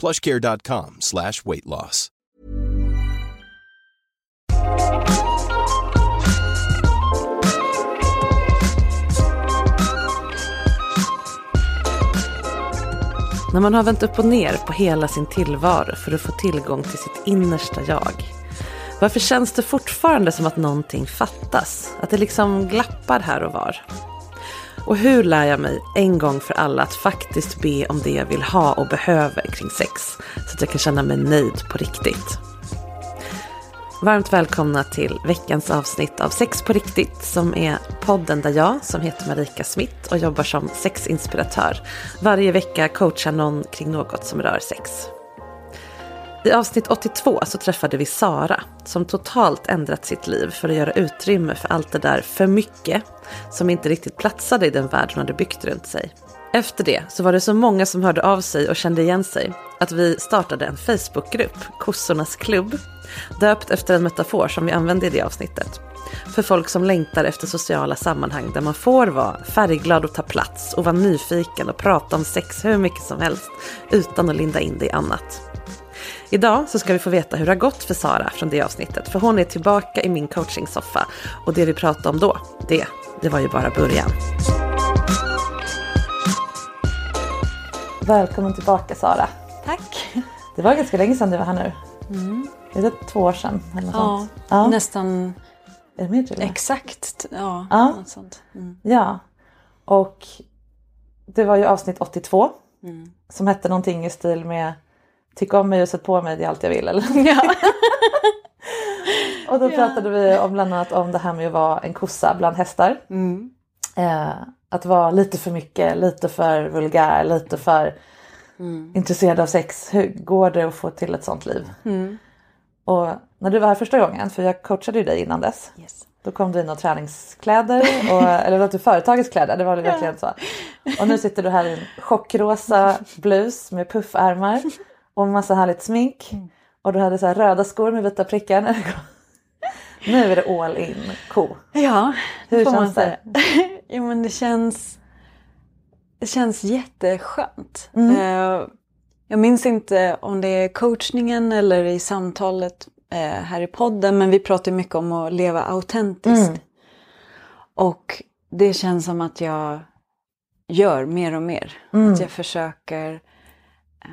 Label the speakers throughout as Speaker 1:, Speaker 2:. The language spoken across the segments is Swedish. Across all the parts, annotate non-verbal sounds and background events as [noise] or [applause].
Speaker 1: plushcare.com slash weight loss.
Speaker 2: När man har vänt upp och ner på hela sin tillvaro för att få tillgång till sitt innersta jag. Varför känns det fortfarande som att någonting fattas? Att det liksom glappar här och var? Och hur lär jag mig en gång för alla att faktiskt be om det jag vill ha och behöver kring sex? Så att jag kan känna mig nöjd på riktigt. Varmt välkomna till veckans avsnitt av Sex på riktigt som är podden där jag, som heter Marika Smith och jobbar som sexinspiratör, varje vecka coachar någon kring något som rör sex. I avsnitt 82 så träffade vi Sara som totalt ändrat sitt liv för att göra utrymme för allt det där för mycket som inte riktigt platsade i den värld hon hade byggt runt sig. Efter det så var det så många som hörde av sig och kände igen sig att vi startade en Facebookgrupp, Kossornas klubb, döpt efter en metafor som vi använde i det avsnittet. För folk som längtar efter sociala sammanhang där man får vara färgglad och ta plats och vara nyfiken och prata om sex hur mycket som helst utan att linda in det i annat. Idag så ska vi få veta hur det har gått för Sara från det avsnittet. För hon är tillbaka i min coachingsoffa. Och det vi pratade om då, det, det var ju bara början. Välkommen tillbaka Sara.
Speaker 3: Tack.
Speaker 2: Det var ganska länge sedan du var här nu.
Speaker 3: Mm.
Speaker 2: Är det två år sedan? Eller något
Speaker 3: Ja,
Speaker 2: sånt? ja,
Speaker 3: nästan
Speaker 2: är det mer till
Speaker 3: exakt. Ja,
Speaker 2: Ja.
Speaker 3: något sånt. Mm.
Speaker 2: Ja, och det var ju avsnitt 82
Speaker 3: Mm.
Speaker 2: som hette någonting i stil med Tyck om mig och sätt på mig, det är allt jag vill. Eller?
Speaker 3: Ja. [laughs]
Speaker 2: Och då pratade vi om bland annat om det här med att vara en kossa bland hästar.
Speaker 3: Mm.
Speaker 2: Eh, att vara lite för mycket, lite för vulgär, lite för
Speaker 3: Mm.
Speaker 2: intresserad av sex. Hur går det att få till ett sånt liv?
Speaker 3: Mm.
Speaker 2: Och när du var här första gången, för jag coachade ju dig innan dess.
Speaker 3: Yes.
Speaker 2: Då kom du in och träningskläder, och, [laughs] eller det var företagets kläder, det var det verkligen så. Och nu sitter du här i en chockrosa blus med puffärmar [laughs] och massa härligt smink. Och du hade så här röda skor med vita prickar. när [laughs] kom. Nu är det all in ko.
Speaker 3: Ja,
Speaker 2: Hur
Speaker 3: får man
Speaker 2: känns det?
Speaker 3: säga. [laughs] jo men det känns, det känns jätteskönt.
Speaker 2: Mm.
Speaker 3: Eh, jag minns inte om det är coachningen eller i samtalet eh, här i podden men vi pratar mycket om att leva autentiskt.
Speaker 2: Mm.
Speaker 3: Och det känns som att jag gör mer och mer.
Speaker 2: Mm.
Speaker 3: Att jag försöker eh,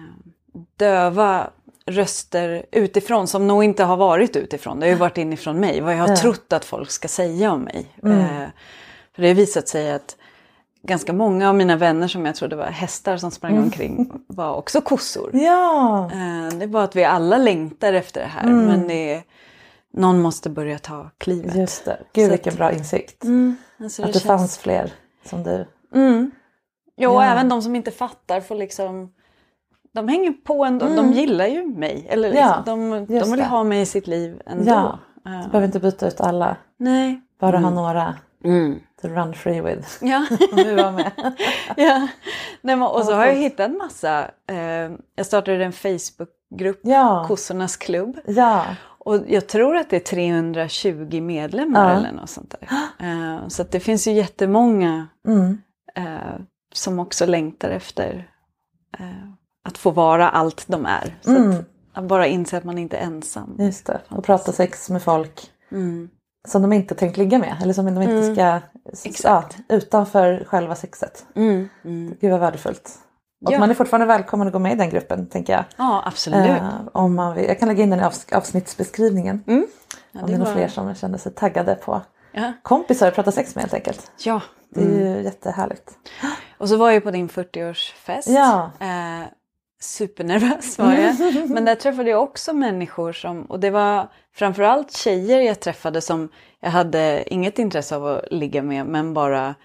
Speaker 3: döva röster utifrån som nog inte har varit utifrån. Det har ju varit inifrån mig. Vad jag har trott att folk ska säga om mig.
Speaker 2: Mm.
Speaker 3: Eh, för det har visat sig att ganska många av mina vänner som jag trodde var hästar som sprang
Speaker 2: Mm.
Speaker 3: omkring var också kossor.
Speaker 2: Ja,
Speaker 3: Eh, det är bara att vi alla längtar efter det här.
Speaker 2: Mm.
Speaker 3: Men det är, någon måste börja ta klivet.
Speaker 2: just det. Gud
Speaker 3: Så
Speaker 2: vilken
Speaker 3: att-
Speaker 2: bra insikt.
Speaker 3: Mm, alltså
Speaker 2: Att det
Speaker 3: känns-
Speaker 2: fanns fler som du.
Speaker 3: Mm. Jo,
Speaker 2: Ja.
Speaker 3: även de som inte fattar får liksom... De hänger på ändå.
Speaker 2: Mm.
Speaker 3: De gillar ju mig. Eller liksom,
Speaker 2: Ja,
Speaker 3: de, de vill
Speaker 2: det.
Speaker 3: ha mig i sitt liv ändå.
Speaker 2: Ja. Du behöver inte byta ut alla.
Speaker 3: Nej.
Speaker 2: Bara ha
Speaker 3: Mm.
Speaker 2: några
Speaker 3: Mm.
Speaker 2: to run free with.
Speaker 3: Ja. [laughs]
Speaker 2: Om du var med. [laughs]
Speaker 3: ja. Nej, men, och så har jag hittat massa. Eh, jag startade en Facebookgrupp,
Speaker 2: Ja,
Speaker 3: Kossornas klubb.
Speaker 2: ja.
Speaker 3: Och jag tror att det är 320 medlemmar
Speaker 2: Ja.
Speaker 3: eller något sånt där. Eh, så att det finns ju jättemånga
Speaker 2: Mm.
Speaker 3: eh, som också längtar efter eh, att få vara allt de är. Så
Speaker 2: Mm.
Speaker 3: att, bara inse att man inte är ensam.
Speaker 2: Just det. Och prata sex med folk
Speaker 3: Mm.
Speaker 2: som de inte tänkt ligga med. Eller som de inte
Speaker 3: Mm.
Speaker 2: ska...
Speaker 3: Exakt.
Speaker 2: Ja, utanför själva sexet.
Speaker 3: Mm. Mm.
Speaker 2: Gud vad värdefullt. Och
Speaker 3: Ja.
Speaker 2: man är fortfarande välkommen att gå med i den gruppen tänker jag.
Speaker 3: Ja, absolut.
Speaker 2: Eh, om man vill. Jag kan lägga in den i avs- avsnittsbeskrivningen.
Speaker 3: Mm. Ja,
Speaker 2: om det är några fler som känner sig taggade på
Speaker 3: Ja.
Speaker 2: kompisar att prata sex med helt enkelt.
Speaker 3: ja.
Speaker 2: Det är
Speaker 3: Mm.
Speaker 2: ju jättehärligt.
Speaker 3: Och så var jag på din 40-årsfest.
Speaker 2: Ja.
Speaker 3: Eh, supernervös var jag. [laughs] Men där träffade jag också människor som, och det var framförallt tjejer jag träffade som jag hade inget intresse av att ligga med men bara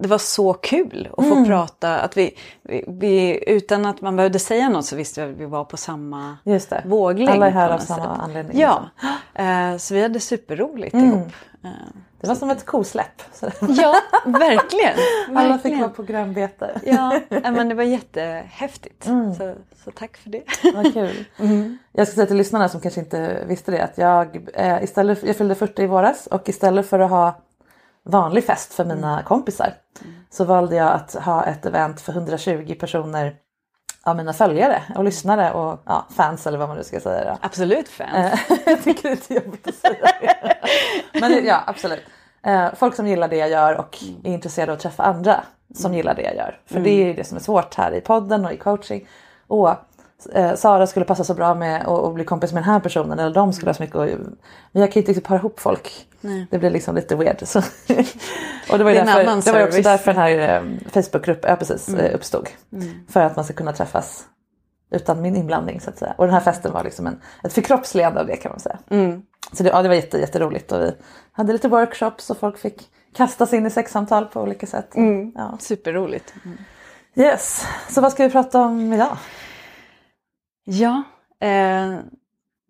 Speaker 3: det var så kul att få
Speaker 2: Mm.
Speaker 3: prata, att vi, vi, vi, utan att man behövde säga något så visste vi att vi var på samma
Speaker 2: Just det.
Speaker 3: våglängd.
Speaker 2: Alla är här av samma
Speaker 3: sätt.
Speaker 2: anledning.
Speaker 3: Ja, eh, så vi hade superroligt
Speaker 2: Mm.
Speaker 3: ihop.
Speaker 2: Det var som ett kosläpp.
Speaker 3: Ja, verkligen.
Speaker 2: Alla fick vara på grönbete.
Speaker 3: Ja, men det var jättehäftigt.
Speaker 2: Mm.
Speaker 3: Så, så tack för det.
Speaker 2: Vad kul. Jag ska säga till lyssnarna som kanske inte visste det att jag, eh, istället, jag fyllde 40 i våras och istället för att ha vanlig fest för mina kompisar så valde jag att ha ett event för 120 personer av mina följare och lyssnare och ja, fans eller vad man nu ska säga. Då.
Speaker 3: Absolut fan.
Speaker 2: Eh, [laughs] jag tycker det är lite jobbigt att säga det. Men ja, absolut. Eh, Folk som gillar det jag gör och är intresserade av att träffa andra som gillar det jag gör. För det är ju det som är svårt här i podden och i coaching. Och eh, Sara skulle passa så bra med att bli kompis med den här personen eller de skulle ha så mycket att... Men jag kan ju inte riktigt para ihop folk. Det blir liksom lite weird. Så. [laughs] och det var ju därför, det var också därför den här eh, Facebookgruppen ja, precis, eh, uppstod. För att man ska kunna träffas utan min inblandning så att säga. Och den här festen var liksom en, ett förkroppsligande av det kan man säga.
Speaker 3: Mm.
Speaker 2: Så det, ja, det var jätte, jätteroligt och vi hade lite workshops och folk fick kastas in i sexsamtal på olika sätt.
Speaker 3: Mm.
Speaker 2: Ja.
Speaker 3: Superroligt.
Speaker 2: Yes, så vad ska vi prata om idag?
Speaker 3: Ja, eh,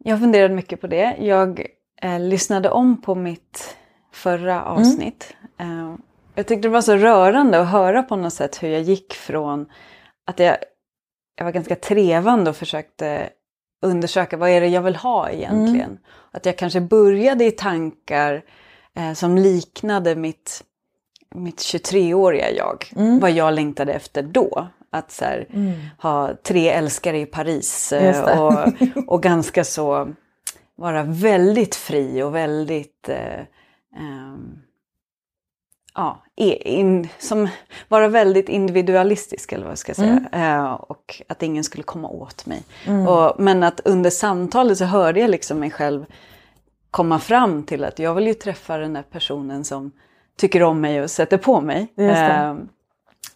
Speaker 3: jag funderade mycket på det. Jag eh, lyssnade om på mitt förra avsnitt. Eh, jag tyckte det var så rörande att höra på något sätt hur jag gick från att jag, jag var ganska trevande och försökte undersöka vad är det jag vill ha egentligen. Att jag kanske började i tankar eh, som liknade mitt, mitt 23-åriga jag. Vad jag längtade efter då. Att så här, ha tre älskare i Paris eh, och, [laughs] och ganska så vara väldigt fri och väldigt eh, ehm, ja, in, som vara väldigt individualistisk eller vad jag ska säga. Eh, och att ingen skulle komma åt mig. Och, men att under samtalet så hörde jag liksom mig själv komma fram till att jag vill ju träffa den där personen som tycker om mig och sätter på mig.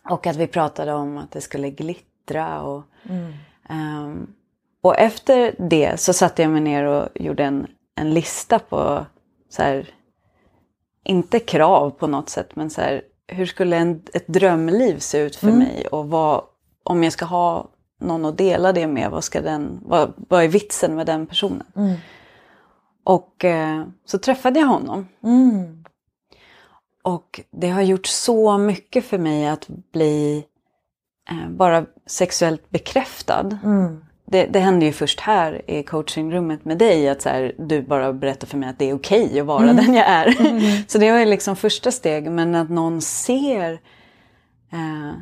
Speaker 3: Och att vi pratade om att det skulle glittra. Och, ehm, och efter det så satte jag mig ner och gjorde en, en lista på så här, inte krav på något sätt, men så här, hur skulle en, ett drömliv se ut för mig? Och vad, om jag ska ha någon att dela det med, vad, ska den, vad, vad är vitsen med den personen? Och eh, så träffade jag honom.
Speaker 2: Mm.
Speaker 3: Och det har gjort så mycket för mig att bli eh, bara sexuellt bekräftad.
Speaker 2: Mm.
Speaker 3: Det, det hände ju först här i coachingrummet med dig, att så här, du bara berättar för mig att det är okej att vara den jag är. [laughs] så det var ju liksom första steg, men att någon ser, eh,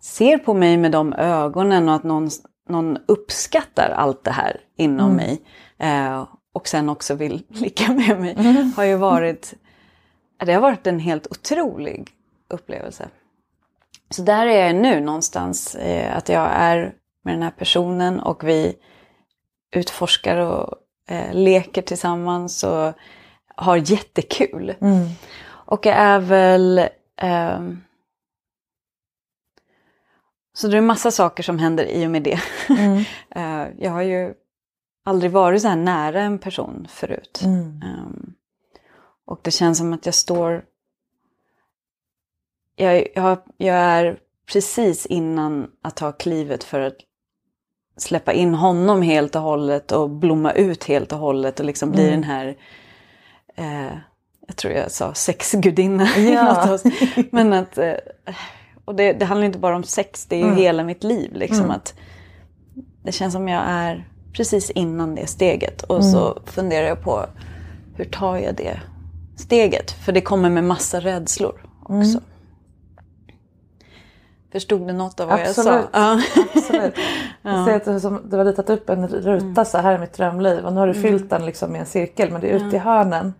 Speaker 3: ser på mig med de ögonen och att någon, någon uppskattar allt det här inom mig. Eh, och sen också vill [laughs] ligga med mig, har ju varit det har varit en helt otrolig upplevelse. Så där är jag nu någonstans, eh, att jag är med den här personen och vi utforskar och eh, leker tillsammans och har jättekul. Och jag är väl... ehm, så det är massa saker som händer i och med det. [laughs] Eh, jag har ju aldrig varit så här nära en person förut. Ehm, och det känns som att jag står... Jag, jag, jag är precis innan att ta klivet för att släppa in honom helt och hållet och blomma ut helt och hållet och liksom bli den här... Eh, jag tror jag sa sexgudinna. [laughs]
Speaker 2: Ja.
Speaker 3: Men att... Eh, och det, det handlar inte bara om sex, det är ju hela mitt liv. Liksom, att det känns som jag är precis innan det steget. Och så funderar jag på hur tar jag det steget? För det kommer med massa rädslor också. Förstod du något av vad
Speaker 2: Absolut.
Speaker 3: jag sa? Ja.
Speaker 2: Absolut. [laughs] Jag ser att du, som, du har ritat upp en ruta så här är mitt drömliv och nu har du fyllt den liksom med en cirkel men det är ute i hörnen.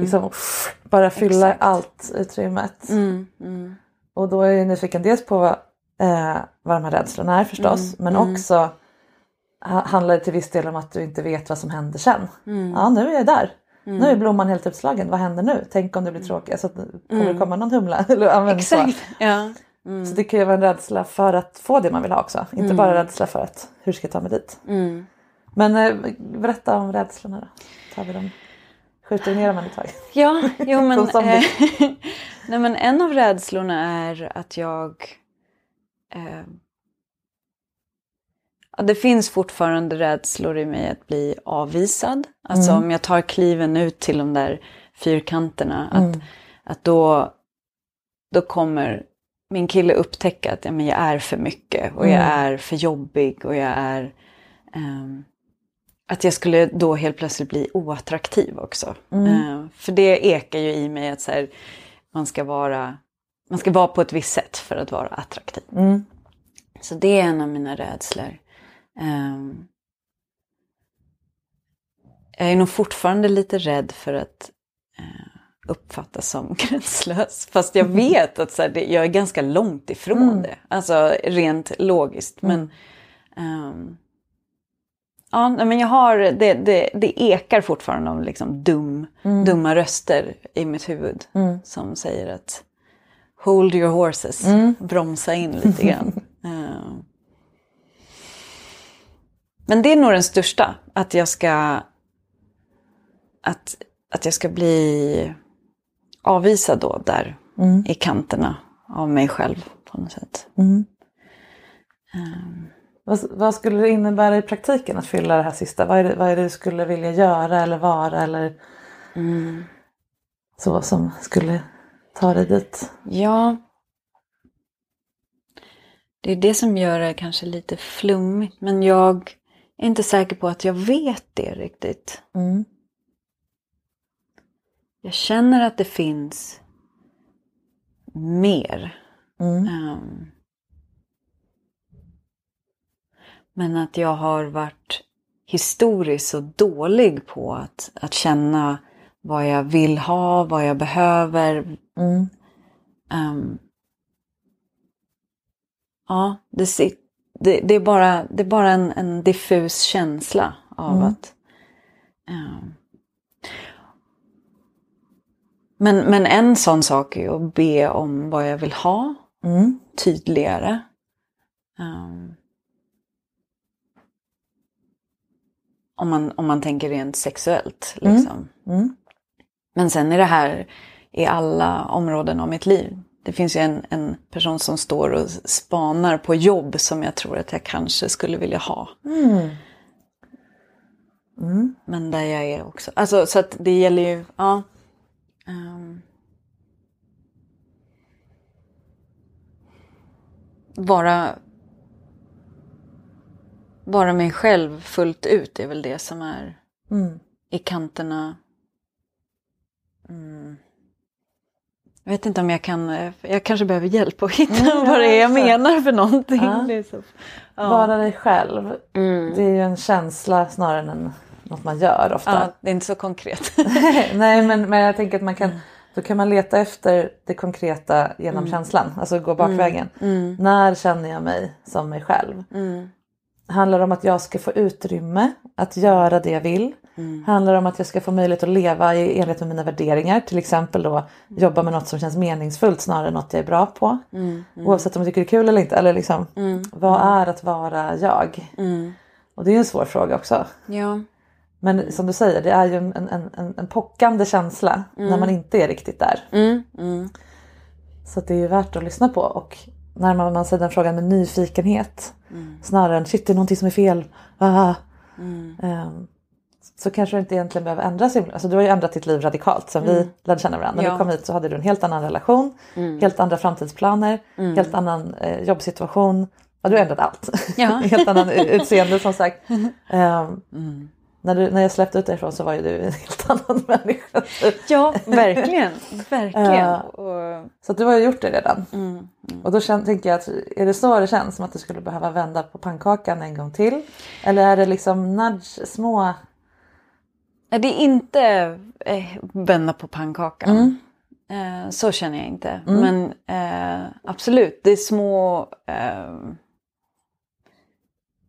Speaker 2: Liksom, bara fylla
Speaker 3: Exakt.
Speaker 2: allt utrymmet.
Speaker 3: Mm, mm,
Speaker 2: Och då är jag nyfiken dels på eh, vad de här rädslorna är förstås men också ha, handlar det till viss del om att du inte vet vad som händer sen. Ja nu är jag där. Nu är blomman helt uppslagen, vad händer nu? Tänk om det blir tråkigt, alltså, kommer det komma någon humla? [laughs] Eller.
Speaker 3: Exakt. Ja.
Speaker 2: Så det kan ju vara en rädsla för att få det man vill ha också. Inte bara rädsla för att hur ska jag ta mig dit.
Speaker 3: Mm.
Speaker 2: Men eh, berätta om rädslorna då. Tar vi dem. Skjuter ner dem en i taget.
Speaker 3: Ja, jo [laughs] men, eh, [laughs] nej, men en av rädslorna är att jag... Eh, ja, det finns fortfarande rädslor i mig att bli avvisad. Alltså om jag tar kliven ut till de där fyrkanterna. Att, att då, då kommer min kille upptäcka att ja, men jag är för mycket och jag är för jobbig och jag är... ehm, att jag skulle då helt plötsligt bli oattraktiv också. Eh, för det ekar ju i mig att så här, man, ska vara, man ska vara på ett visst sätt för att vara attraktiv.
Speaker 2: Mm.
Speaker 3: Så det är en av mina rädslor. Ehm, jag är nog fortfarande lite rädd för att eh, uppfattas som [laughs] gränslös. Fast jag vet att så här, det, jag är ganska långt ifrån det. Alltså rent logiskt. Men, ehm, ja, men jag har, det, det, det ekar fortfarande om liksom dum, dumma röster i mitt huvud. Som säger att hold your horses, bromsa in lite grann. [laughs] Ehm. Men det är nog den största, att jag ska att, att jag ska bli avvisad då där i kanterna av mig själv på något sätt.
Speaker 2: Vad, vad skulle det innebära i praktiken att fylla det här sista? Vad är det, vad är det du skulle vilja göra eller vara eller så som skulle ta dig dit?
Speaker 3: Ja. Det är det som gör det kanske lite flummigt. Men jag är inte säker på att jag vet det riktigt.
Speaker 2: Mm.
Speaker 3: Jag känner att det finns mer.
Speaker 2: Mm.
Speaker 3: Ehm, men att jag har varit historiskt så dålig på att, att känna vad jag vill ha, vad jag behöver.
Speaker 2: Mm.
Speaker 3: Ehm, ja, det, sit- det, det är bara, det är bara en, en diffus känsla av att... ehm, men, men en sån sak är att be om vad jag vill ha
Speaker 2: Mm.
Speaker 3: tydligare. Ehm, om, man, om man tänker rent sexuellt. Liksom.
Speaker 2: Mm.
Speaker 3: Men sen är det här i alla områden av mitt liv. Det finns ju en, en person som står och spanar på jobb som jag tror att jag kanske skulle vilja ha.
Speaker 2: Mm. Mm.
Speaker 3: Men där jag är också. Alltså, så att det gäller ju, ja. Ehm. vara, vara mig själv fullt ut är väl det som är
Speaker 2: Mm.
Speaker 3: i kanterna. Mm. Jag vet inte om jag kan, eh, jag kanske behöver hjälp att [laughs] hitta
Speaker 2: Mm,
Speaker 3: vad det är jag
Speaker 2: ja,
Speaker 3: menar för någonting.
Speaker 2: Ja.
Speaker 3: Så- ja.
Speaker 2: Vara dig själv.
Speaker 3: Mm.
Speaker 2: Det är ju en känsla snarare än något man gör ofta.
Speaker 3: ja, det är inte så konkret. [laughs]
Speaker 2: Nej men, men jag tänker att man kan då kan man leta efter det konkreta genom känslan, alltså gå bakvägen. När känner jag mig som mig själv? Handlar det om att jag ska få utrymme att göra det jag vill? Handlar det om att jag ska få möjlighet att leva i enlighet med mina värderingar? Till exempel då jobba med något som känns meningsfullt snarare än något jag är bra på. Oavsett om jag tycker det är kul eller inte. Eller liksom, vad är att vara jag? Och det är en svår fråga också.
Speaker 3: ja.
Speaker 2: Men som du säger, det är ju en, en, en, en pockande känsla när man inte är riktigt där.
Speaker 3: Mm, mm,
Speaker 2: Så det är ju värt att lyssna på och närmar man sig den frågan med nyfikenhet snarare än shit det är någonting som är fel. Ah. Ehm, så kanske du inte egentligen behöver ändra sig. Alltså du har ju ändrat ditt liv radikalt sen vi lärde känna varandra. När
Speaker 3: Ja.
Speaker 2: du kom hit så hade du en helt annan relation, helt andra framtidsplaner, helt annan eh, jobbsituation. Ja, du har ändrat allt.
Speaker 3: Ja. [laughs]
Speaker 2: helt annan utseende som sagt. [laughs]
Speaker 3: Mm.
Speaker 2: när, du, när jag släppte ut dig ifrån så var ju du en helt [laughs] annan människa.
Speaker 3: Ja, verkligen. verkligen.
Speaker 2: Ja.
Speaker 3: Och,
Speaker 2: Så du har ju gjort det redan.
Speaker 3: mm.
Speaker 2: Och då kän, tänker jag att är det så det känns som att du skulle behöva vända på pannkakan en gång till? Eller är det liksom nudge, små...
Speaker 3: Det är inte eh, vända på pannkakan.
Speaker 2: Mm.
Speaker 3: Eh, så känner jag inte. Men eh, absolut, det är små eh,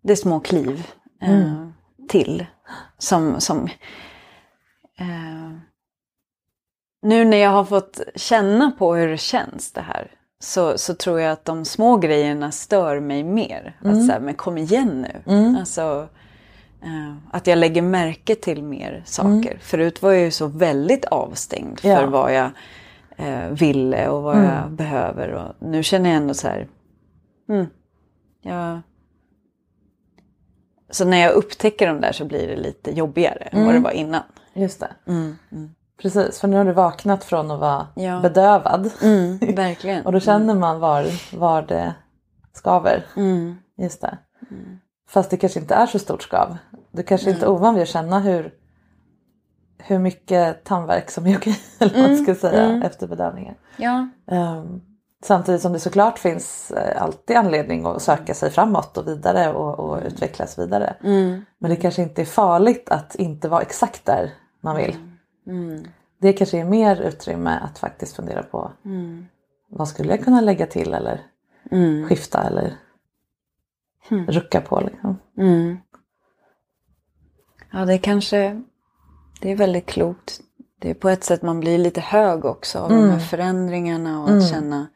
Speaker 3: Det är små kliv eh,
Speaker 2: Mm.
Speaker 3: till. Som, som eh, Nu när jag har fått känna på hur det känns det här. Så, så tror jag att de små grejerna stör mig mer. Att så här, men kom igen nu. Alltså, Eh, att jag lägger märke till mer saker. Förut var jag ju så väldigt avstängd för
Speaker 2: Ja.
Speaker 3: vad jag eh, ville och vad jag behöver. Och nu känner jag ändå så här... Mm, jag... Så när jag upptäcker de där så blir det lite jobbigare än vad det var innan.
Speaker 2: Just det.
Speaker 3: Mm,
Speaker 2: Precis, för nu har du vaknat från att vara
Speaker 3: Ja.
Speaker 2: bedövad.
Speaker 3: Mm, [laughs] verkligen.
Speaker 2: Och då känner man var, var det skaver.
Speaker 3: Mm,
Speaker 2: Just det. Fast det kanske inte är så stort skav. Du kanske inte är ovan vid att känna hur, hur mycket tandvärk som är okej. [laughs] Eller vad man ska säga efter bedövningen.
Speaker 3: ja.
Speaker 2: Ehm, samtidigt som det såklart finns eh, alltid anledning att söka sig framåt och vidare och, och utvecklas vidare. Men det kanske inte är farligt att inte vara exakt där man vill. Det kanske är mer utrymme att faktiskt fundera på vad skulle jag kunna lägga till eller skifta eller rucka på. Liksom.
Speaker 3: Mm. Ja, det kanske... Det är väldigt klokt. Det är på ett sätt man blir lite hög också av de här förändringarna och att känna...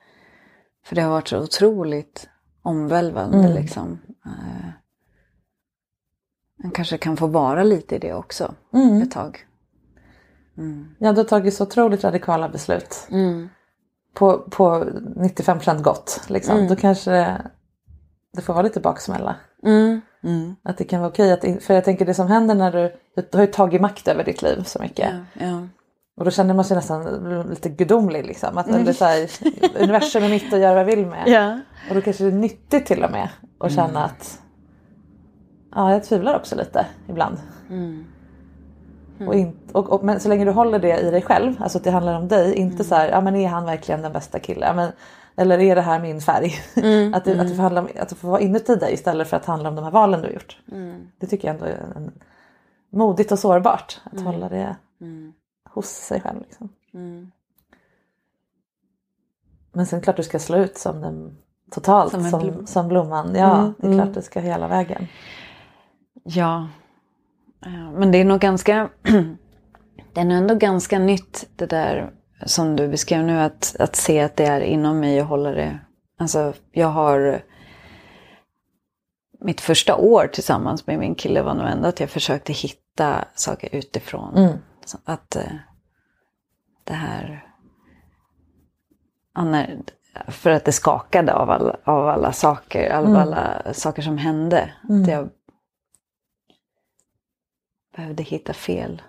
Speaker 3: För det har varit så otroligt omvälvande liksom. Eh, Man kanske kan få vara lite i det också ett tag.
Speaker 2: Ja, du har tagit så otroligt radikala beslut. På, på 95% gott. Liksom. Då kanske det får vara lite baksmälla. Att det kan vara okej. Att, för jag tänker det som händer när du, du har ju tagit makt över ditt liv så mycket.
Speaker 3: Ja, ja.
Speaker 2: Och då känner man sig nästan lite gudomlig liksom. Att eller så här, universum är mitt och gör vad jag vill med.
Speaker 3: Ja.
Speaker 2: Och då kanske det är nyttigt till och med att känna att ja, jag tvivlar också lite ibland. Och in, och, och, men så länge du håller det i dig själv, alltså att det handlar om dig, inte så här, ja men är han verkligen den bästa killen? Ja, men, eller är det här min färg? [laughs] att, det, att, det får handla om, att det får vara inuti dig istället för att handla om de här valen du har gjort. Det tycker jag ändå är en, modigt och sårbart att hålla det hos sig själv. Liksom. Men sen klart du ska slå ut som den totalt
Speaker 3: Som
Speaker 2: som,
Speaker 3: en
Speaker 2: som,
Speaker 3: blom.
Speaker 2: blomman. Ja, det är klart du ska hela vägen.
Speaker 3: Ja. Men det är nog ganska... [clears throat] det är nog ändå ganska nytt det där som du beskrev nu. Att, att se att det är inom mig och hålla det... Alltså jag har... Mitt första år tillsammans med min kille var nog ändå att jag försökte hitta saker utifrån. Så Att eh, det här... För att det skakade av alla, av alla saker, av alla saker som hände. Att jag behövde hitta fel.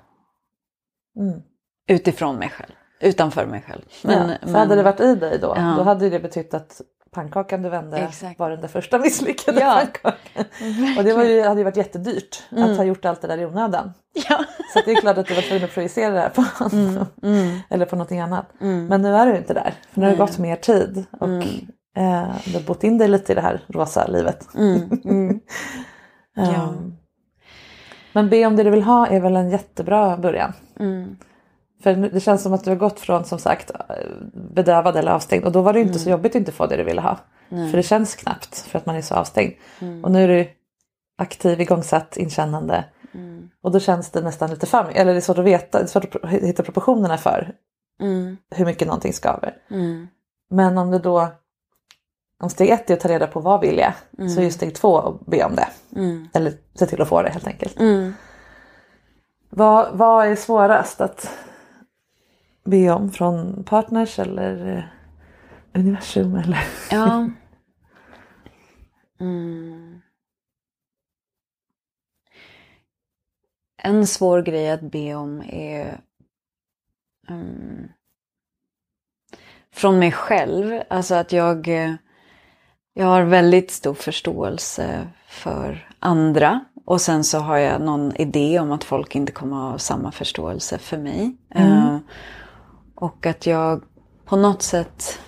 Speaker 2: Mm.
Speaker 3: Utifrån mig själv. Utanför mig själv. Men,
Speaker 2: ja, för hade det varit i dig då,
Speaker 3: Ja.
Speaker 2: då hade det betytt att pannkakan du vände
Speaker 3: Exakt.
Speaker 2: var den där första misslyckade
Speaker 3: Ja.
Speaker 2: pannkakan. Och det var ju, hade ju varit jättedyrt att ha gjort allt det där i onödan.
Speaker 3: Ja.
Speaker 2: Så det är klart att du var tvungen att projicera det här på honom. Eller på någonting annat. Men nu är du inte där. För nu har det gått mer tid. Och eh, du har bott in dig lite i det här rosa livet. [laughs]
Speaker 3: Ja.
Speaker 2: Um, Men be om det du vill ha är väl en jättebra början. För det känns som att du har gått från som sagt bedövad eller avstängd och då var det inte så jobbigt att inte få det du ville ha. För det känns knappt för att man är så avstängd. Och nu är du aktiv, igångsatt, inkännande. Och då känns det nästan lite för eller det är svårt att veta, det är svårt att hitta proportionerna för hur mycket någonting skaver. Men om du då, om steg ett är att ta reda på vad vill jag, så är ju steg två att be om det. Eller se till att få det helt enkelt. Vad, vad är svårast att be om från partners eller eh, universum? Eller?
Speaker 3: Ja. [laughs] Mm. En svår grej att be om är mm, från mig själv. Alltså att jag, eh, jag har väldigt stor förståelse för andra. Och sen så har jag någon idé om att folk inte kommer ha samma förståelse för mig. Eh, och att jag på något sätt...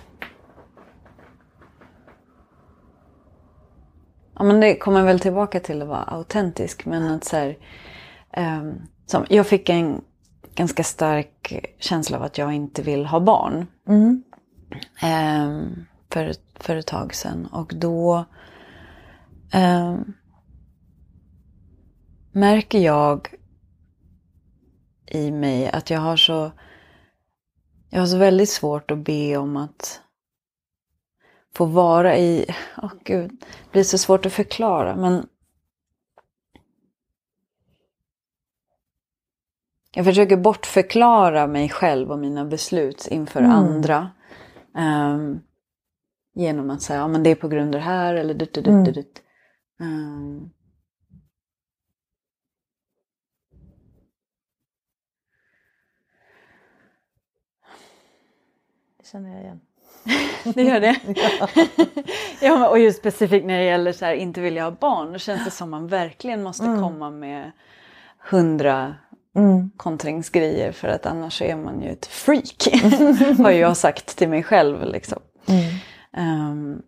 Speaker 3: Ja men det kommer väl tillbaka till att vara autentisk. Men att så här, ehm, som, jag fick en ganska stark känsla av att jag inte vill ha barn. Ehm, för, för ett tag sedan. Och då ehm, märker jag i mig att jag har så jag har så väldigt svårt att be om att få vara i, åh gud, det blir så svårt att förklara men jag försöker bortförklara mig själv och mina beslut inför andra. ehm, genom att säga, ja men det är på grund av det här eller dutt, dutt, dutt, dutt. Ehm,
Speaker 2: Det känner jag igen. [laughs]
Speaker 3: Det gör det? [laughs] ja, men- och just specifikt när det gäller så här, inte vilja ha barn. Då känns det som man verkligen måste komma med hundra kontringsgrejer för att annars är man ju ett freak. [laughs] har jag sagt till mig själv liksom. Ehm,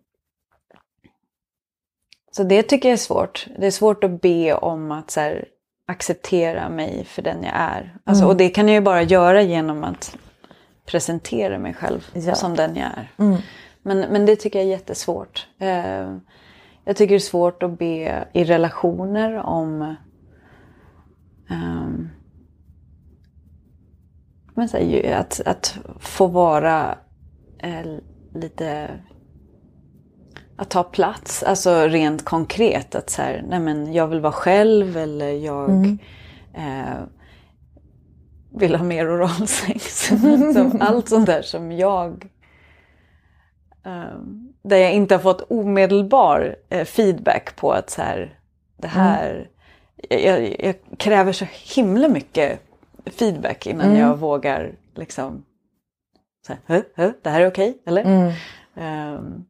Speaker 3: så det tycker jag är svårt. Det är svårt att be om att så här, acceptera mig för den jag är. Alltså, Och det kan jag ju bara göra genom att presentera mig själv
Speaker 2: Ja.
Speaker 3: som den jag är. Men, men det tycker jag är jättesvårt. Eh, jag tycker det är svårt att be i relationer om ehm, men så här, att, att få vara eh, lite att ta plats, alltså rent konkret att så här, nej men jag vill vara själv eller jag eh, vill ha mer oralsex. [laughs] Allt sånt där som jag eh, där jag inte har fått omedelbar eh, feedback på att så här, det här jag, jag, jag kräver så himla mycket feedback innan jag vågar liksom så här, "Hö? Det här är okej, eller? Ehm,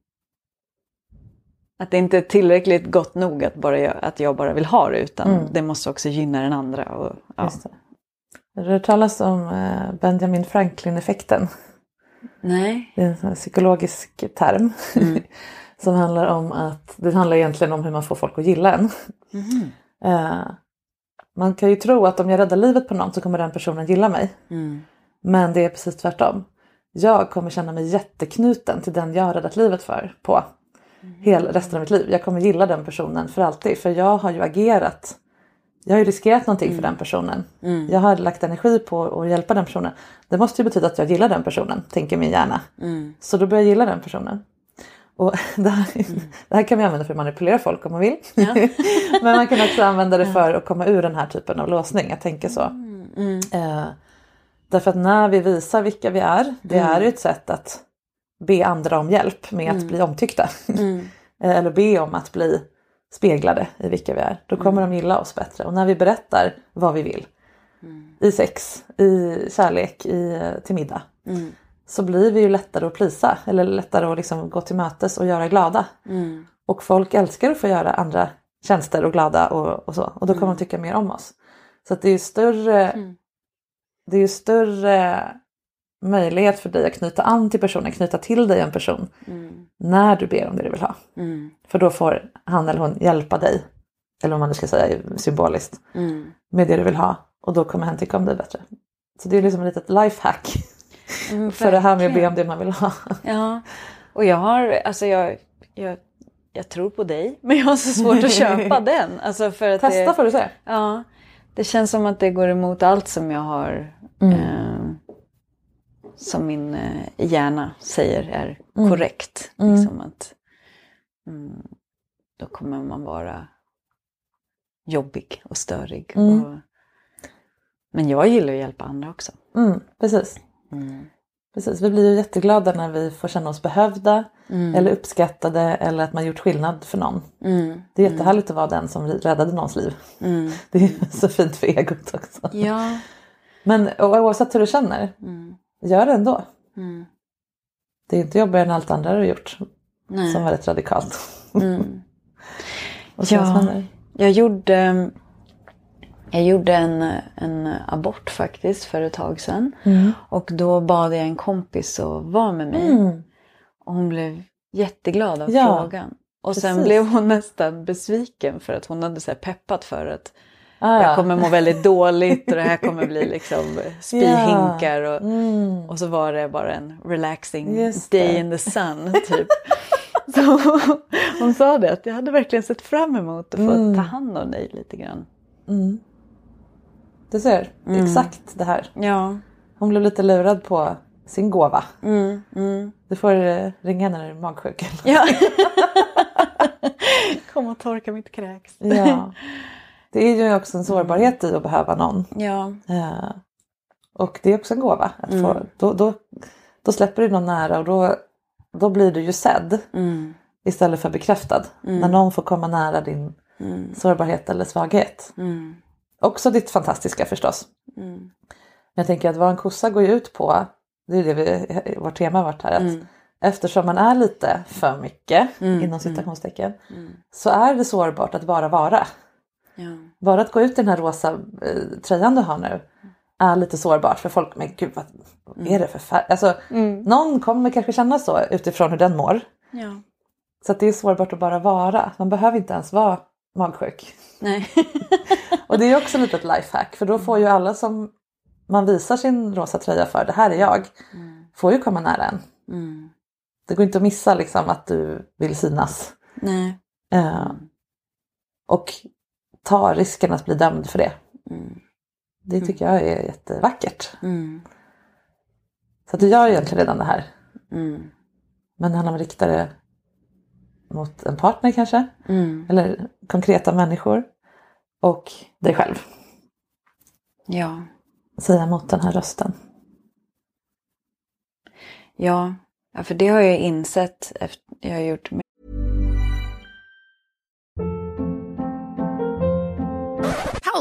Speaker 3: att det inte är tillräckligt gott nog att, bara jag, att jag bara vill ha det utan det måste också gynna den andra. Och, ja.
Speaker 2: Har du hört talas om eh, Benjamin Franklin-effekten?
Speaker 3: Nej.
Speaker 2: Det är en psykologisk term. [laughs] som handlar om att det handlar egentligen om hur man får folk att gilla en. Eh, man kan ju tro att om jag räddar livet på någon så kommer den personen gilla mig. Men det är precis tvärtom. Jag kommer känna mig jätteknuten till den jag har räddat livet för på hela resten av mitt liv. Jag kommer gilla den personen för alltid för jag har ju agerat. Jag har ju riskerat någonting för den personen. Jag har lagt energi på att hjälpa den personen. Det måste ju betyda att jag gillar den personen, tänker min hjärna. Så då börjar jag gilla den personen. Och [laughs] det, här, [laughs] det här kan vi använda för att manipulera folk om man vill. [laughs] Men man kan också använda det för att komma ur den här typen av låsning, att tänka så. Eh, därför att när vi visar vilka vi är, det är ju ett sätt att be andra om hjälp med att bli omtyckta. Eller be om att bli speglade i vilka vi är. Då kommer de gilla oss bättre. Och när vi berättar vad vi vill, i sex, i kärlek, i, till middag, så blir vi ju lättare att plisa eller lättare att liksom gå till mötes och göra glada. Och folk älskar att få göra andra tjänster och glada och, och så. Och då kommer de tycka mer om oss. Så det är ju större, det är ju större möjlighet för dig att knyta an till personen, knyta till dig en person. När du ber om det du vill ha. För då får han eller hon hjälpa dig. Eller om man nu ska säga symboliskt. Med det du vill ha. Och då kommer hen tycka om dig bättre. Så det är liksom ett litet lifehack. för det här med att be om det man vill ha.
Speaker 3: Ja, och jag har, alltså jag, jag, jag tror på dig, men jag har så svårt att köpa [laughs] den. Alltså för att
Speaker 2: Testa
Speaker 3: det,
Speaker 2: får du se.
Speaker 3: Ja, det känns som att det går emot allt som jag har, eh, som min eh, hjärna säger är korrekt. Liksom att, mm, då kommer man vara jobbig och störig. Och, men jag gillar att hjälpa andra också.
Speaker 2: Mm, precis. precis. Vi blir ju jätteglada när vi får känna oss behövda eller uppskattade eller att man gjort skillnad för någon. Det är jättehärligt att vara den som räddade någons liv. [laughs] Det är så fint för egot också.
Speaker 3: Ja.
Speaker 2: Men oavsett hur du känner, gör det ändå. Det är inte jobbigare än allt andra du har gjort. som var rätt radikalt. [laughs] Och
Speaker 3: Ja.
Speaker 2: ja.
Speaker 3: Jag gjorde, jag gjorde en, en abort faktiskt för ett tag sedan.
Speaker 2: Mm.
Speaker 3: Och då bad jag en kompis att vara med mig. Och hon blev jätteglad av
Speaker 2: Ja,
Speaker 3: frågan. Och sen
Speaker 2: precis.
Speaker 3: blev hon nästan besviken för att hon hade så peppat för att
Speaker 2: Ah,
Speaker 3: jag
Speaker 2: ja.
Speaker 3: kommer må väldigt dåligt och det här kommer bli liksom [laughs] spyhinkar. Och,
Speaker 2: Mm.
Speaker 3: och så var det bara en relaxing day in the sun [laughs] typ. Så hon sa det att jag hade verkligen sett fram emot att få
Speaker 2: Mm.
Speaker 3: ta hand om dig lite grann.
Speaker 2: Du ser,
Speaker 3: Mm.
Speaker 2: exakt det här.
Speaker 3: Ja.
Speaker 2: Hon blev lite lurad på sin gåva.
Speaker 3: Mm, mm.
Speaker 2: Du får eh, ringa när du är magsjuk.
Speaker 3: ja. [laughs] Kom och torka mitt kräks.
Speaker 2: ja. Det är ju också en sårbarhet i att behöva någon.
Speaker 3: Ja.
Speaker 2: Eh, och det är också en gåva. Att
Speaker 3: Mm.
Speaker 2: få, då, då, då släpper du någon nära och då, då blir du ju sedd
Speaker 3: Mm.
Speaker 2: istället för bekräftad. När någon får komma nära din sårbarhet eller svaghet.
Speaker 3: Mm.
Speaker 2: Också ditt fantastiska förstås.
Speaker 3: Mm.
Speaker 2: Men jag tänker att vad en kossa går ju ut på, det är det vi, vårt tema har varit här, att
Speaker 3: Mm.
Speaker 2: eftersom man är lite för mycket inom citationstecken så är det sårbart att bara vara.
Speaker 3: Ja.
Speaker 2: Bara att gå ut i den här rosa eh, tröjan du har nu är lite sårbart för folk, men gud vad, vad är det för färg? Alltså, Någon kommer kanske känna så utifrån hur den mår.
Speaker 3: ja.
Speaker 2: Så att det är sårbart att bara vara. Man behöver inte ens vara magsjuk.
Speaker 3: Nej. [laughs]
Speaker 2: Och det är också lite ett lifehack för då får ju alla som man visar sin rosa tröja för, det här är jag, får ju komma nära en.
Speaker 3: Mm.
Speaker 2: Det går inte att missa liksom att du vill synas.
Speaker 3: Nej.
Speaker 2: Eh, och ta risken att bli dömd för det. Det tycker jag är jättevackert.
Speaker 3: Mm.
Speaker 2: Så att du gör egentligen redan det här.
Speaker 3: Mm.
Speaker 2: Men det handlar om att rikta det mot en partner kanske.
Speaker 3: Mm.
Speaker 2: Eller konkreta människor. Och dig själv.
Speaker 3: Ja.
Speaker 2: Säga mot den här rösten.
Speaker 3: Ja. ja, för det har jag insett efter jag har gjort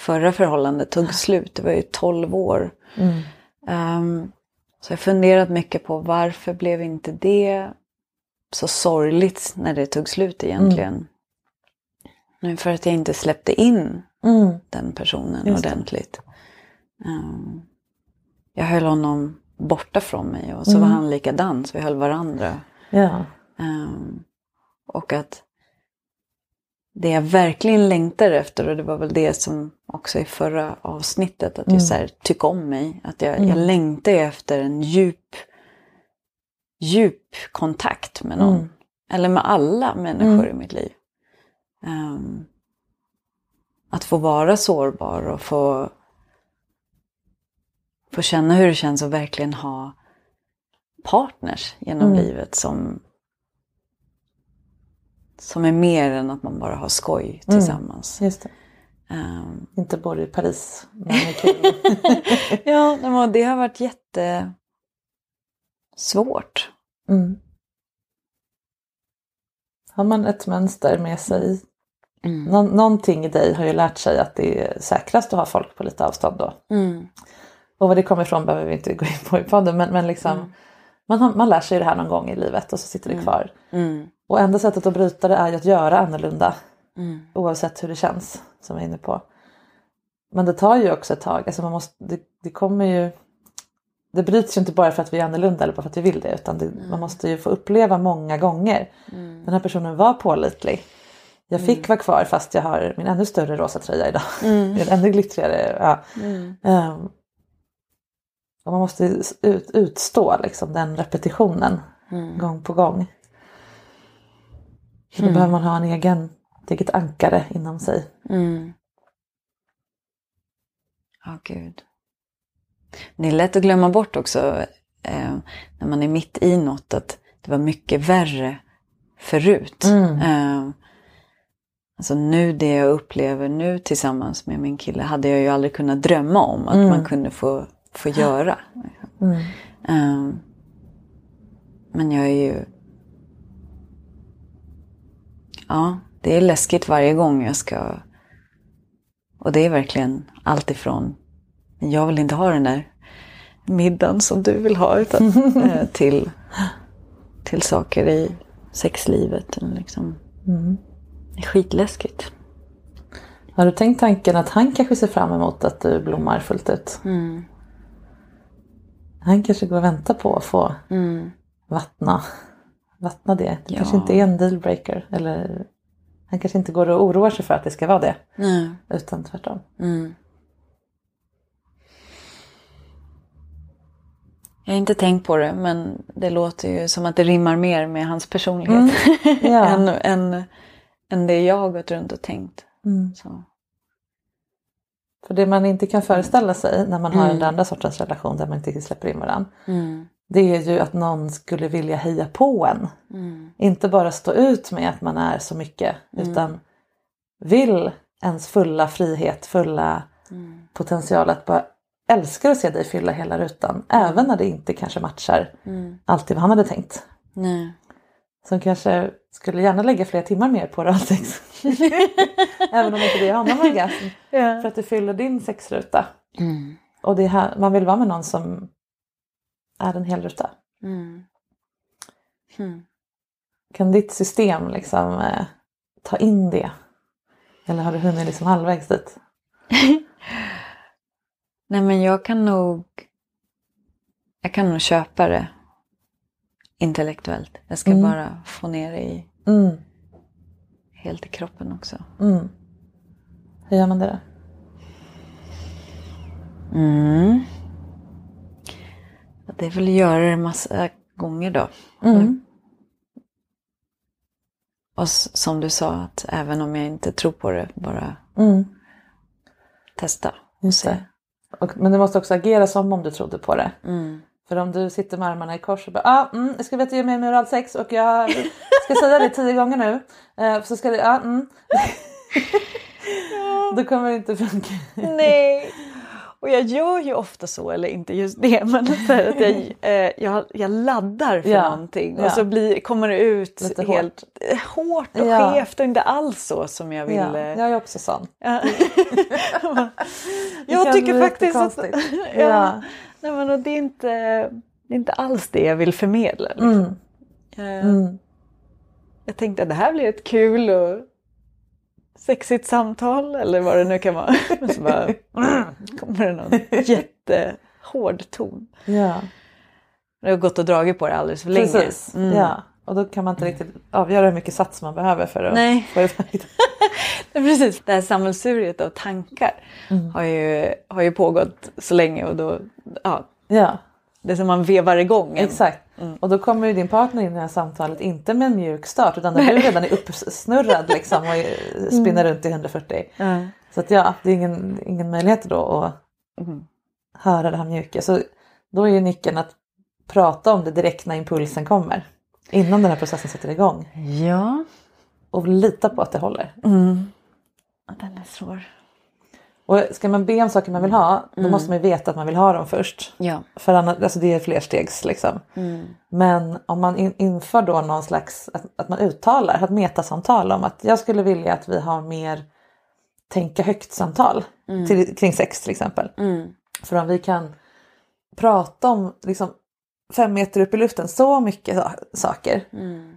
Speaker 3: förra förhållande tog slut. Det var ju 12 år. Ehm, Så jag har funderat mycket på varför blev inte det så sorgligt när det tog slut egentligen. Mm. För att jag inte släppte in
Speaker 2: Mm.
Speaker 3: den personen
Speaker 2: Just
Speaker 3: ordentligt. Um, jag höll honom borta från mig och så
Speaker 2: Mm.
Speaker 3: var han likadan, så vi höll varandra.
Speaker 2: Ja.
Speaker 3: Um, och att det jag verkligen längtar efter, och det var väl det som också i förra avsnittet, att
Speaker 2: Mm.
Speaker 3: jag så här, tycker om mig. Att jag,
Speaker 2: Mm.
Speaker 3: jag längtar efter en djup, djup kontakt med någon.
Speaker 2: Mm.
Speaker 3: Eller med alla människor
Speaker 2: Mm.
Speaker 3: i mitt liv. Ehm, att få vara sårbar och få, få känna hur det känns att verkligen ha partners genom
Speaker 2: Mm.
Speaker 3: livet som, som är mer än att man bara har skoj
Speaker 2: Mm.
Speaker 3: tillsammans.
Speaker 2: Det.
Speaker 3: Ehm,
Speaker 2: Inte bor i Paris. [laughs] Men kul.
Speaker 3: ja, men det har varit jätte svårt.
Speaker 2: mm. Har man ett mönster med sig.
Speaker 3: Mm.
Speaker 2: Nå- någonting i dig har ju lärt sig att det är säkrast att ha folk på lite avstånd då.
Speaker 3: Mm.
Speaker 2: Och var det kommer ifrån behöver vi inte gå in på i podden. Men, men liksom, man, man lär sig det här någon gång i livet och så sitter det kvar.
Speaker 3: Mm.
Speaker 2: Och enda sättet att bryta det är ju att göra annorlunda.
Speaker 3: Mm.
Speaker 2: Oavsett hur det känns, som jag är inne på. Men det tar ju också ett tag. Alltså man måste, det, det kommer ju... Det bryts ju inte bara för att vi är annorlunda eller bara för att vi vill det. Utan det, man måste ju få uppleva många gånger.
Speaker 3: Mm.
Speaker 2: Den här personen var pålitlig. Jag fick vara kvar fast jag har min ännu större rosa tröja idag.
Speaker 3: Mm. [laughs]
Speaker 2: Min ännu glittrigare. Ja.
Speaker 3: Mm.
Speaker 2: Och man måste ut, utstå liksom den repetitionen
Speaker 3: Mm.
Speaker 2: gång på gång. Så då behöver man ha en egen, ett eget ankare inom sig.
Speaker 3: Mm. Ja, gud. Det är lätt att glömma bort också eh, när man är mitt i något att det var mycket värre förut.
Speaker 2: Mm.
Speaker 3: Eh, alltså nu det jag upplever nu tillsammans med min kille hade jag ju aldrig kunnat drömma om att
Speaker 2: Mm.
Speaker 3: man kunde få, få göra.
Speaker 2: Mm.
Speaker 3: Eh, men jag är ju... Ja, det är läskigt varje gång jag ska... Och det är verkligen allt ifrån jag vill inte ha den där middagen som du vill ha utan, [laughs] eh, till, till saker i sexlivet. Liksom.
Speaker 2: Mm.
Speaker 3: Det är skitläskigt.
Speaker 2: Har du tänkt tanken att han kanske ser fram emot att du blommar fullt ut?
Speaker 3: Mm.
Speaker 2: Han kanske går och väntar på att få
Speaker 3: Mm.
Speaker 2: vattna, vattna det. Det
Speaker 3: Ja.
Speaker 2: kanske inte är en dealbreaker. Eller han kanske inte går och oroar sig för att det ska vara det.
Speaker 3: Nej.
Speaker 2: Utan tvärtom.
Speaker 3: Mm. Jag har inte tänkt på det men det låter ju som att det rimmar mer med hans personlighet. [laughs]
Speaker 2: Ja.
Speaker 3: än, än, än det jag har gått runt och tänkt.
Speaker 2: Mm.
Speaker 3: Så.
Speaker 2: För det man inte kan föreställa sig när man har
Speaker 3: Mm.
Speaker 2: den andra sortens relation där man inte släpper in varandra.
Speaker 3: Mm.
Speaker 2: Det är ju att någon skulle vilja heja på en.
Speaker 3: Mm.
Speaker 2: Inte bara stå ut med att man är så mycket. Utan vill ens fulla frihet, fulla
Speaker 3: Mm.
Speaker 2: potential att bara älskar att se dig fylla hela rutan. Även när det inte kanske matchar
Speaker 3: Mm.
Speaker 2: alltid vad han hade tänkt.
Speaker 3: Nej.
Speaker 2: Som kanske skulle gärna lägga flera timmar mer på oralsex. [laughs] Även om inte det är honom orgasm. För att det fyller din sexruta.
Speaker 3: Mm.
Speaker 2: Och det är här, man vill vara med någon som är en hel ruta.
Speaker 3: Mm. Mm.
Speaker 2: Kan ditt system liksom eh, ta in det? Eller har du hunnit liksom halvvägs dit? [laughs]
Speaker 3: Nej men jag kan nog Jag kan nog köpa det intellektuellt. Jag ska
Speaker 2: Mm.
Speaker 3: bara få ner det i,
Speaker 2: Mm.
Speaker 3: helt i kroppen också.
Speaker 2: Mm. Hur gör man det då?
Speaker 3: Mm. Det är väl att göra det massa gånger då.
Speaker 2: Mm.
Speaker 3: Och som du sa, att även om jag inte tror på det, bara
Speaker 2: Mm.
Speaker 3: testa.
Speaker 2: Just det. Och, men du måste också agera som om du trodde på det.
Speaker 3: Mm.
Speaker 2: För om du sitter med armarna i kors och bara ah, mm, jag ska veta ge mig med oralsex och jag [laughs] ska säga det tio gånger nu. Eh, så ska det, ah, mm. Då kommer det inte funka.
Speaker 3: Nej. Och jag gör ju ofta så, eller inte just det, men att jag, eh, jag, jag laddar för
Speaker 2: Ja,
Speaker 3: någonting
Speaker 2: ja.
Speaker 3: och så blir, kommer det ut
Speaker 2: Lite
Speaker 3: helt eh, hårt och
Speaker 2: Ja.
Speaker 3: skevt och inte alls så som jag vill.
Speaker 2: Ja, jag är också sån.
Speaker 3: Ja. [laughs] Jag tycker faktiskt att... [laughs] ja. Nej, men och det är inte... det är inte alls det jag vill förmedla. Liksom. Eh, Jag tänkte att det här blir ett kul och sexigt samtal eller vad det nu kan vara. Men [laughs] så bara kommer det någon jättehård ton.
Speaker 2: Ja,
Speaker 3: Jag har gått och dragit på det alldeles för länge.
Speaker 2: precis.
Speaker 3: Mm.
Speaker 2: Ja. Och då kan man inte riktigt avgöra hur mycket sats man behöver för att
Speaker 3: Nej.
Speaker 2: få iväg det. [laughs]
Speaker 3: Precis, det här sammelsuriet av tankar
Speaker 2: Mm.
Speaker 3: har, ju, har ju pågått så länge och då, ja,
Speaker 2: Ja,
Speaker 3: det är som man vevar igång. en-
Speaker 2: exakt. Och då kommer ju din partner in i det här samtalet inte med en mjuk start utan när du redan är uppsnurrad liksom och är- spinner runt i 140.
Speaker 3: Ja.
Speaker 2: Så att ja, det är ingen, ingen möjlighet då att
Speaker 3: Mm.
Speaker 2: höra det här mjuka. Så då är ju nyckeln att prata om det direkt när impulsen kommer. Innan den här processen sätter igång.
Speaker 3: Ja.
Speaker 2: Och lita på att det håller.
Speaker 3: Ja, Den är svår.
Speaker 2: Och ska man be om saker man vill ha, då måste man ju veta att man vill ha dem först.
Speaker 3: Ja.
Speaker 2: För annars, alltså det är flerstegs liksom. Men om man in, inför då någon slags, att, att man uttalar, ett metasamtal om att jag skulle vilja att vi har mer tänka högt samtal till, kring sex till exempel. För om vi kan prata om liksom, fem meter upp i luften så mycket sa- saker.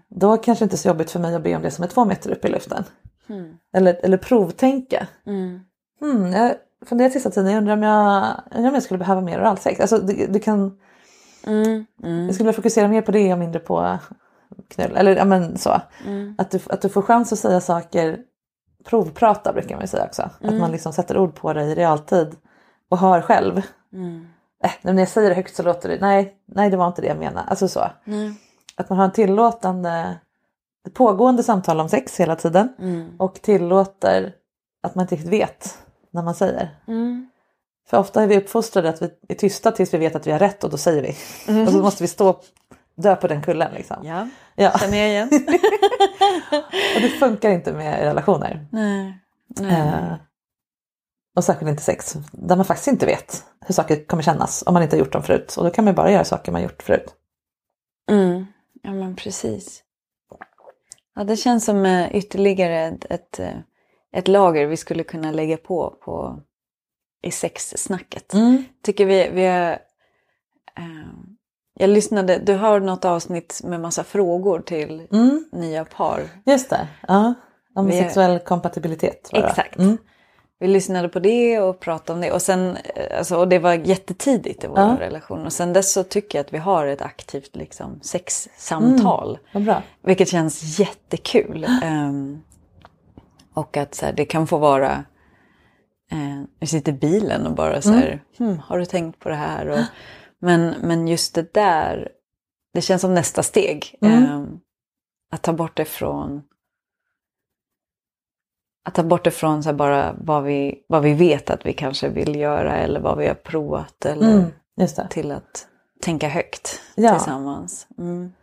Speaker 2: Då kanske inte är så jobbigt för mig att be om det som är två meter upp i luften. Eller, eller provtänka. Hmm, jag funderar sista tiden, jag undrar om jag, undrar om jag skulle behöva mer oralsex. Alltså, du, du kan, Jag skulle vilja fokusera mer på det och mindre på knull. Eller ja, men så. Att, du, att du får chans att säga saker, provprata brukar man ju säga också. Att man liksom sätter ord på det i realtid och hör själv. Äh, när jag säger det högt så låter det, nej, nej det var inte det jag menade. Alltså så. Att man har en tillåtande, pågående samtal om sex hela tiden och tillåter att man inte riktigt vet när man säger. För ofta är vi uppfostrade att vi är tysta tills vi vet att vi har rätt och då säger vi. Och så måste vi stå dö på den kullen liksom.
Speaker 3: Ja,
Speaker 2: Ja.
Speaker 3: känner jag igen. [laughs]
Speaker 2: Och det funkar inte med relationer.
Speaker 3: Nej.
Speaker 2: Eh, och särskilt inte sex. Där man faktiskt inte vet hur saker kommer kännas om man inte har gjort dem förut. Och då kan man bara göra saker man gjort förut.
Speaker 3: Mm. Ja men precis. Ja, det känns som eh, ytterligare ett, ett, eh, ett lager vi skulle kunna lägga på, på i sexsnacket. Tycker vi, vi har, eh, jag lyssnade, du har något avsnitt med massa frågor till
Speaker 2: Mm.
Speaker 3: nya par.
Speaker 2: Just det. Ja. Om
Speaker 3: Vi-
Speaker 2: sexuell kompatibilitet.
Speaker 3: Exakt.
Speaker 2: Mm.
Speaker 3: Vi lyssnade på det och pratade om det. Och, sen, eh, alltså, och det var jättetidigt i vår
Speaker 2: Ja.
Speaker 3: relation. Och sen dess så tycker jag att vi har ett aktivt liksom, sexsamtal.
Speaker 2: Bra.
Speaker 3: Vilket känns jättekul. Ehm, och att så här, det kan få vara... Uh, vi sitter i bilen och bara så här, hmm, har du tänkt på det här? Och, men, men just det där, det känns som nästa steg. Ehm, att ta bort det från... Att ta bort det från så här, bara vad vi, vad vi vet att vi kanske vill göra eller vad vi har provat. Eller
Speaker 2: Mm.
Speaker 3: Till att tänka högt
Speaker 2: Ja.
Speaker 3: tillsammans. Mm.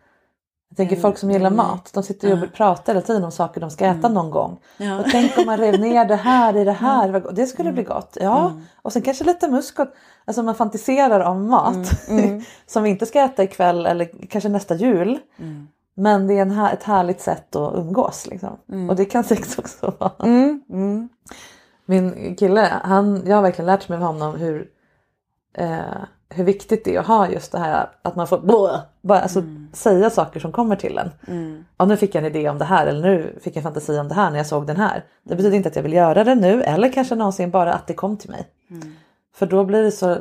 Speaker 2: Jag tänker folk som gillar mat, de sitter ju och pratar hela tiden om saker de ska äta någon gång. Och tänk om man rev ner det här i det här, vad gott. det skulle bli gott. Ja, och sen kanske lite muskot. Alltså man fantiserar om mat [laughs] som vi inte ska äta ikväll eller kanske nästa jul. Men det är en här, ett härligt sätt att umgås. Liksom. Och det kan sex också vara. Min kille, han, jag har verkligen lärt mig av honom hur, eh, hur viktigt det är att ha just det här att man får blå, bara, alltså, säga saker som kommer till en. Ja, nu fick jag en idé om det här eller nu fick jag en fantasi om det här när jag såg den här. Det betyder inte att jag vill göra det nu eller kanske någonsin bara att det kom till mig. För då blir det så,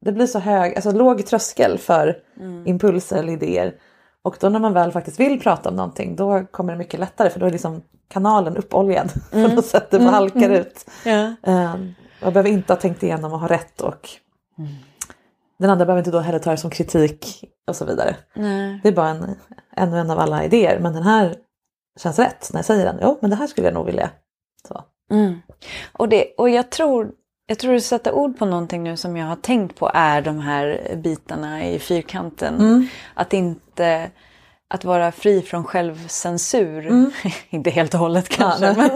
Speaker 2: det blir så hög, alltså låg tröskel för impulser eller idéer. Och då när man väl faktiskt vill prata om någonting då kommer det mycket lättare för då är liksom kanalen uppoljad [laughs] på något sätt. Det halkar ut.
Speaker 3: Ja.
Speaker 2: Um, jag behöver inte ha tänkt igenom och ha rätt och den andra behöver inte då heller ta det som kritik och så vidare.
Speaker 3: Nej.
Speaker 2: Det är bara en, ännu en av alla idéer men den här känns rätt när jag säger den. Jo men det här skulle jag nog vilja. Så.
Speaker 3: Mm. Och, det, och jag tror, jag tror du sätter ord på någonting nu som jag har tänkt på är de här bitarna i fyrkanten. Att inte att vara fri från självcensur. [laughs] inte helt och hållet kanske,
Speaker 2: Ja,
Speaker 3: men,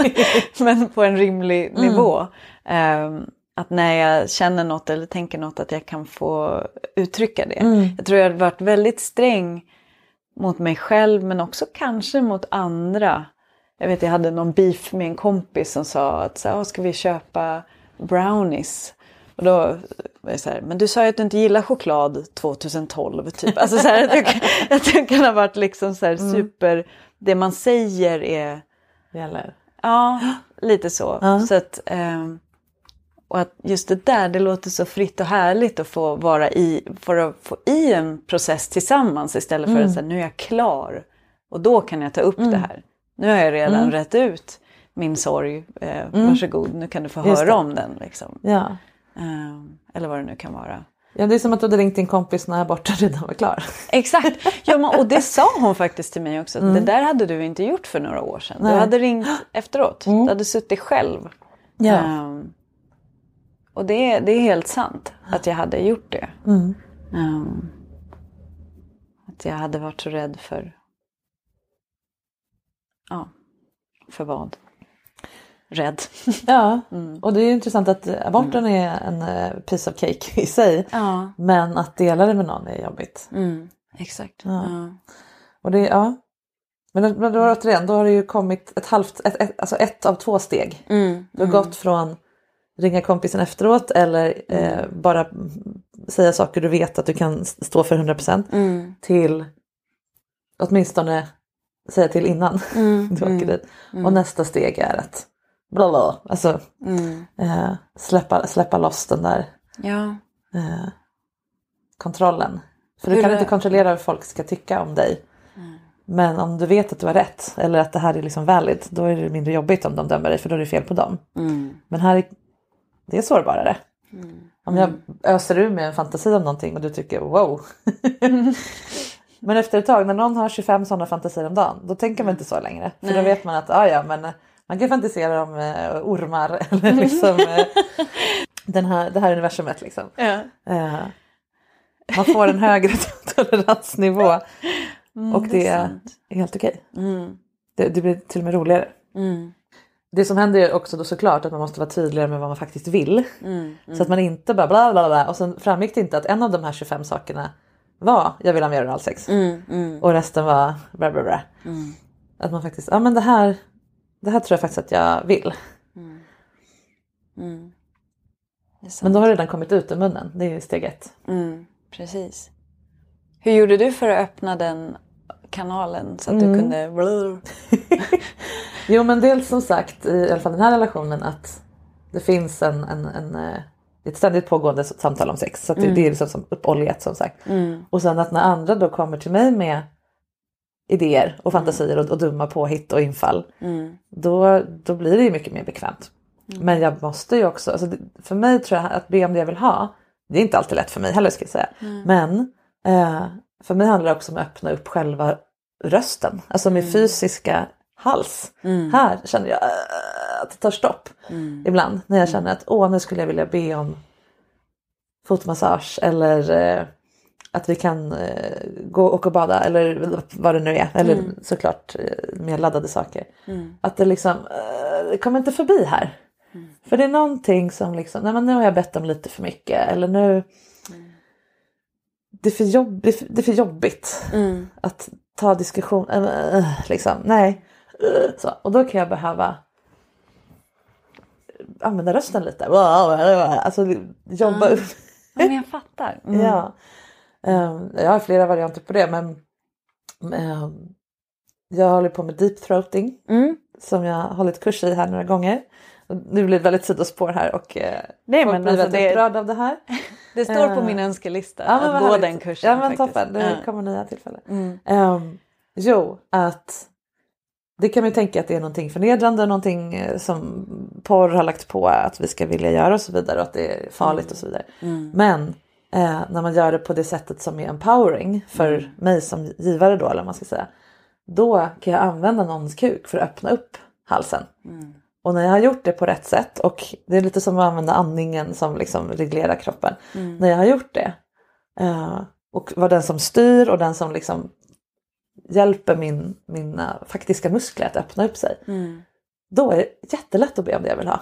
Speaker 3: [laughs] men på en rimlig nivå. Ehm, att när jag känner något eller tänker något att jag kan få uttrycka det. Jag tror jag har varit väldigt sträng mot mig själv men också kanske mot andra. Jag vet jag hade någon beef med en kompis som sa att så här, "Ah, ska vi köpa brownies? Och då var jag så här, men du sa ju att du inte gillar choklad 2012 typ. Alltså så här, att jag, att [laughs] jag kan ha varit liksom så här super, det man säger är
Speaker 2: Gäller.
Speaker 3: Ja, lite så.
Speaker 2: Ja.
Speaker 3: så att, ehm, och att just det där, det låter så fritt och härligt att få vara i, för att få i en process tillsammans istället för att säga nu är jag klar och då kan jag ta upp det här. Nu har jag redan rätt ut min sorg, eh, varsågod nu kan du få
Speaker 2: Just
Speaker 3: höra
Speaker 2: det.
Speaker 3: om den. Liksom.
Speaker 2: Ja.
Speaker 3: Ehm, eller vad det nu kan vara.
Speaker 2: ja, det är som att du hade ringt din kompis när aborten redan var klar.
Speaker 3: Exakt, ja, men, och det [laughs] sa hon faktiskt till mig också. Det där hade du inte gjort för några år sedan.
Speaker 2: Nej.
Speaker 3: Du hade ringt [gasps] efteråt. Du hade suttit själv.
Speaker 2: Ja.
Speaker 3: Ehm, och det, är- det är helt sant att jag hade gjort det.
Speaker 2: Mm.
Speaker 3: Ehm, att jag hade varit så rädd för... Ja, för vad? Rädd. [laughs]
Speaker 2: Ja,
Speaker 3: Mm.
Speaker 2: och det är ju intressant att aborten är en eh, piece of cake i sig.
Speaker 3: Ja,
Speaker 2: Men att dela det med någon är jobbigt.
Speaker 3: mm, exakt. Ja.
Speaker 2: Och det, ja. Men, men då, återigen, då har det ju kommit ett halvt, ett, ett, alltså ett av två steg.
Speaker 3: Mm,
Speaker 2: Du har gått från ringa kompisen efteråt eller eh, bara säga saker du vet att du kan stå för 100%
Speaker 3: mm,
Speaker 2: till åtminstone säga till innan
Speaker 3: mm, [laughs]
Speaker 2: du åker dit. Och nästa steg är att bla bla, alltså
Speaker 3: mm.
Speaker 2: eh, släppa, släppa loss den där
Speaker 3: Ja,
Speaker 2: eh, kontrollen. För du
Speaker 3: Hur
Speaker 2: kan
Speaker 3: är-
Speaker 2: inte kontrollera vad folk ska tycka om dig. Men om du vet att du har rätt eller att det här är liksom valid då är det mindre jobbigt om de dömer dig för då är det fel på dem.
Speaker 3: mm,
Speaker 2: Men här är det är sårbarare. Om jag öser ur med en fantasi om någonting och du tycker wow. [laughs] men efter ett tag när någon har 25 sådana fantasier om dagen då tänker man inte så längre. För då
Speaker 3: Nej.
Speaker 2: vet man att ah, ja, men man kan fantisera om eh, ormar [laughs] eller liksom eh, [laughs] den här, det här universumet liksom.
Speaker 3: ja.
Speaker 2: Eh, man får en högre [laughs] toleransnivå och det är
Speaker 3: sant.
Speaker 2: helt okej.
Speaker 3: Mm,
Speaker 2: Det, det blir till och med roligare.
Speaker 3: mm,
Speaker 2: Det som händer är också då såklart att man måste vara tydligare med vad man faktiskt vill.
Speaker 3: mm,
Speaker 2: Så att man inte bara bla bla bla och sen framgick det inte att en av de här 25 sakerna var jag vill ha mer oralsex
Speaker 3: mm, mm,
Speaker 2: och resten var bla bla bla.
Speaker 3: mm.
Speaker 2: Att man faktiskt, ja men det här, det här tror jag faktiskt att jag vill.
Speaker 3: Mm. Sant.
Speaker 2: Men då har det redan kommit ut ur munnen, det är steg ett.
Speaker 3: Mm, precis. Hur gjorde du för att öppna den kanalen så att
Speaker 2: Mm.
Speaker 3: du kunde... Blur. [laughs]
Speaker 2: Jo men dels som sagt i alla fall den här relationen att det finns en, en, en eh, ett ständigt pågående samtal om sex. Så det, det är liksom som uppoljat som sagt.
Speaker 3: Mm.
Speaker 2: Och sen att när andra då kommer till mig med idéer och fantasier och, och dumma påhitt och infall.
Speaker 3: Mm.
Speaker 2: Då, då blir det ju mycket mer bekvämt. Men jag måste ju också, alltså för mig tror jag att be om det jag vill ha. Det är inte alltid lätt för mig heller ska jag säga. Men eh, för mig handlar det också om att öppna upp själva rösten. Alltså min fysiska hals. Här känner jag eh, att det tar stopp. Ibland när jag känner att åh nu skulle jag vilja be om fotmassage eller eh, att vi kan eh, gå och bada eller vad det nu är. Eller såklart eh, mer laddade saker. Att det liksom, eh, det kommer inte förbi här. För det är någonting som liksom, nej men nu har jag bett om lite för mycket eller nu det, är för jobb, det, är för, det är för jobbigt
Speaker 3: Mm.
Speaker 2: att ta diskussion. äh, liksom, nej. Så, och då kan jag behöva använda rösten lite. Alltså jobba upp.
Speaker 3: Ja, men jag fattar. Mm.
Speaker 2: Ja. Ehm, jag har flera varianter på det men ehm, jag håller på med deep throating
Speaker 3: Mm.
Speaker 2: som jag har hållit kurs i här några gånger. Nu blir det väldigt sidospår här och eh,
Speaker 3: Nej,
Speaker 2: folk
Speaker 3: men
Speaker 2: blir
Speaker 3: alltså
Speaker 2: väldigt upprörda av det här. [laughs]
Speaker 3: Det står på min önskelista
Speaker 2: Ja,
Speaker 3: att gå
Speaker 2: härligt.
Speaker 3: den kursen.
Speaker 2: Ja men toppen, det
Speaker 3: Ja.
Speaker 2: kommer nya tillfällen.
Speaker 3: Mm.
Speaker 2: Ehm, jo, att det kan man ju tänka att det är någonting förnedrande, någonting eh, som porr har lagt på att vi ska vilja göra och så vidare och att det är farligt och så vidare. Men eh, när man gör det på det sättet som är empowering för mig som givare då eller vad man ska säga. Då kan jag använda någons kuk för att öppna upp halsen. Och när jag har gjort det på rätt sätt och det är lite som att använda andningen som liksom reglerar kroppen. När jag har gjort det eh, och var den som styr och den som liksom hjälper min, mina faktiska muskler att öppna upp sig.
Speaker 3: Mm.
Speaker 2: Då är det jättelätt att be om det jag vill ha.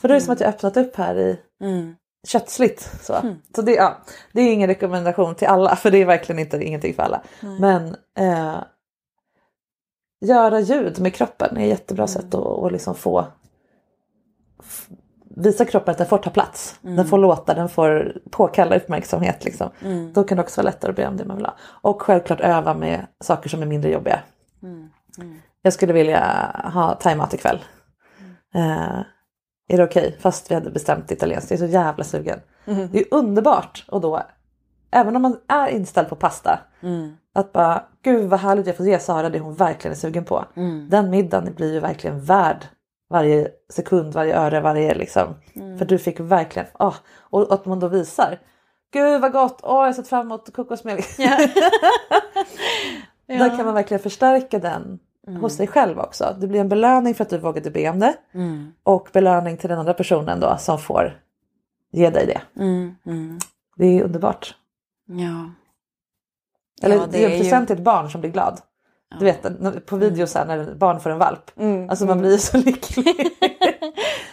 Speaker 2: För då är det som att jag öppnat upp här i
Speaker 3: Mm.
Speaker 2: Köttsligt. Så, så det, ja, det är ingen rekommendation till alla för det är verkligen inte ingenting för alla. Men eh, göra ljud med kroppen är ett jättebra sätt att, att liksom få visa kroppen att den får ta plats. Den får låta, den får påkalla uppmärksamhet. Liksom. Då kan det också vara lättare att be om det man vill ha. Och självklart öva med saker som är mindre jobbiga. Jag skulle vilja ha thaimat ikväll. Eh, är det okej? Fast vi hade bestämt italienskt. Jag är så jävla sugen. Det är underbart och då, även om man är inställd på pasta, att bara gud vad härligt jag får ge Sara det hon verkligen är sugen på. Den middagen blir ju verkligen värd varje sekund, varje öre, varje liksom. För du fick verkligen, ah, och att man då visar. Gud vad gott, åh jag har sett fram emot kokosmjölk. [laughs] [laughs] Där kan man verkligen förstärka den hos sig själv också. Det blir en belöning för att du vågade be om det. Och belöning till den andra personen då som får ge dig det. Det är underbart.
Speaker 3: Ja.
Speaker 2: Eller
Speaker 3: Ja,
Speaker 2: det är en
Speaker 3: ju-
Speaker 2: present till ett barn som blir glad. Du vet på video så här, när ett barn får en valp. Alltså man blir så lycklig. [laughs]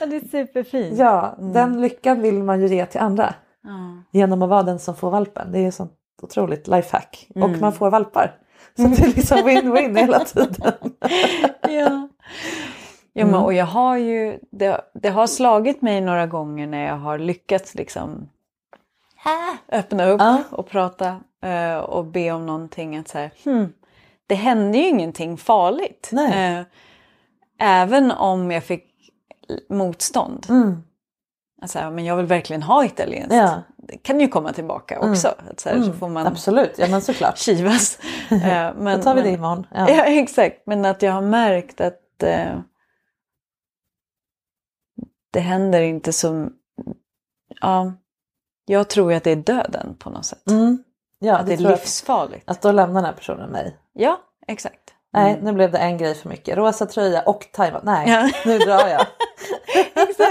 Speaker 3: Ja, det är superfint.
Speaker 2: ja, den lyckan vill man ju ge till andra. Genom att vara den som får valpen. Det är sånt otroligt lifehack. Och man får valpar. Så det är liksom win-win hela tiden. [laughs]
Speaker 3: Ja. Ja, men, och jag har ju, det, det har slagit mig några gånger när jag har lyckats liksom öppna upp
Speaker 2: Ja.
Speaker 3: och prata eh, och be om någonting. Att så här, hmm, det hände ju ingenting farligt.
Speaker 2: Nej.
Speaker 3: Eh, även om jag fick motstånd.
Speaker 2: Mm.
Speaker 3: Alltså, men jag vill verkligen ha italienskt.
Speaker 2: Ja.
Speaker 3: Kan ju komma tillbaka också. Att så, här, så får man
Speaker 2: Absolut, ja men såklart. [laughs]
Speaker 3: kivas. [laughs] Eh, men,
Speaker 2: Då tar vi det imorgon. [laughs]
Speaker 3: Ja.
Speaker 2: Ja.
Speaker 3: exakt. Men att jag har märkt att eh, det händer inte som... Ja, jag tror ju att det är döden på något sätt.
Speaker 2: Mm. Ja,
Speaker 3: att det är livsfarligt.
Speaker 2: Att då lämnar den här personen mig.
Speaker 3: Ja, exakt.
Speaker 2: Nej, nu blev det en grej för mycket. Rosa tröja och thaimat. Nej,
Speaker 3: Ja.
Speaker 2: nu drar jag.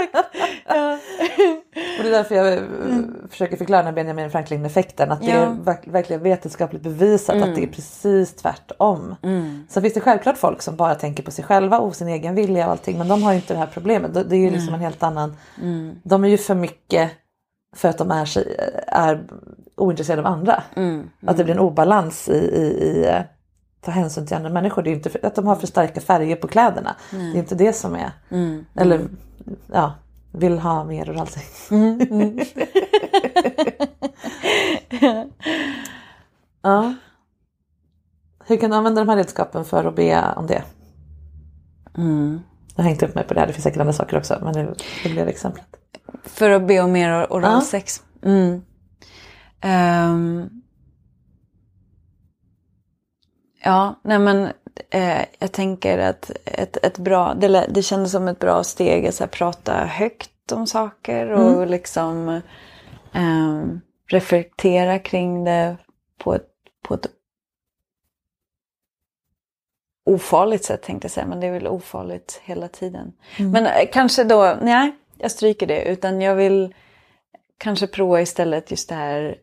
Speaker 3: Exakt. [laughs] Ja.
Speaker 2: Och det är därför jag eh, försöker förklara Benjamin Franklin-effekten. Att det
Speaker 3: Ja.
Speaker 2: är verk- verkligen vetenskapligt bevisat att det är precis tvärtom.
Speaker 3: Mm.
Speaker 2: Sen finns det självklart folk som bara tänker på sig själva och sin egen vilja och allting. Men de har ju inte det här problemet. Det är ju liksom en helt annan... De är ju för mycket för att de är, är ointresserade av andra. Att det blir en obalans i, i, i eh, ta hänsyn till andra människor. Det är inte för, att de har för starka färger på kläderna. Det är inte det som är. Eller ja, vill ha mer och allting. [laughs] ja. Hur kan du använda de här redskapen för att be om det? Jag har hängt upp mig på det här, det finns säkert andra saker också men det, det blev exemplet.
Speaker 3: För att be om mer oralsex. Mm. Ehm. Ja, nej men eh, jag tänker att ett, ett bra, det, det kändes som ett bra steg att så här, prata högt om saker och liksom ehm, reflektera kring det på ett, på ett ofarligt sätt tänkte jag säga, men det är väl ofarligt hela tiden. Men eh, kanske då, nej, jag stryker det, utan jag vill kanske prova istället just det här,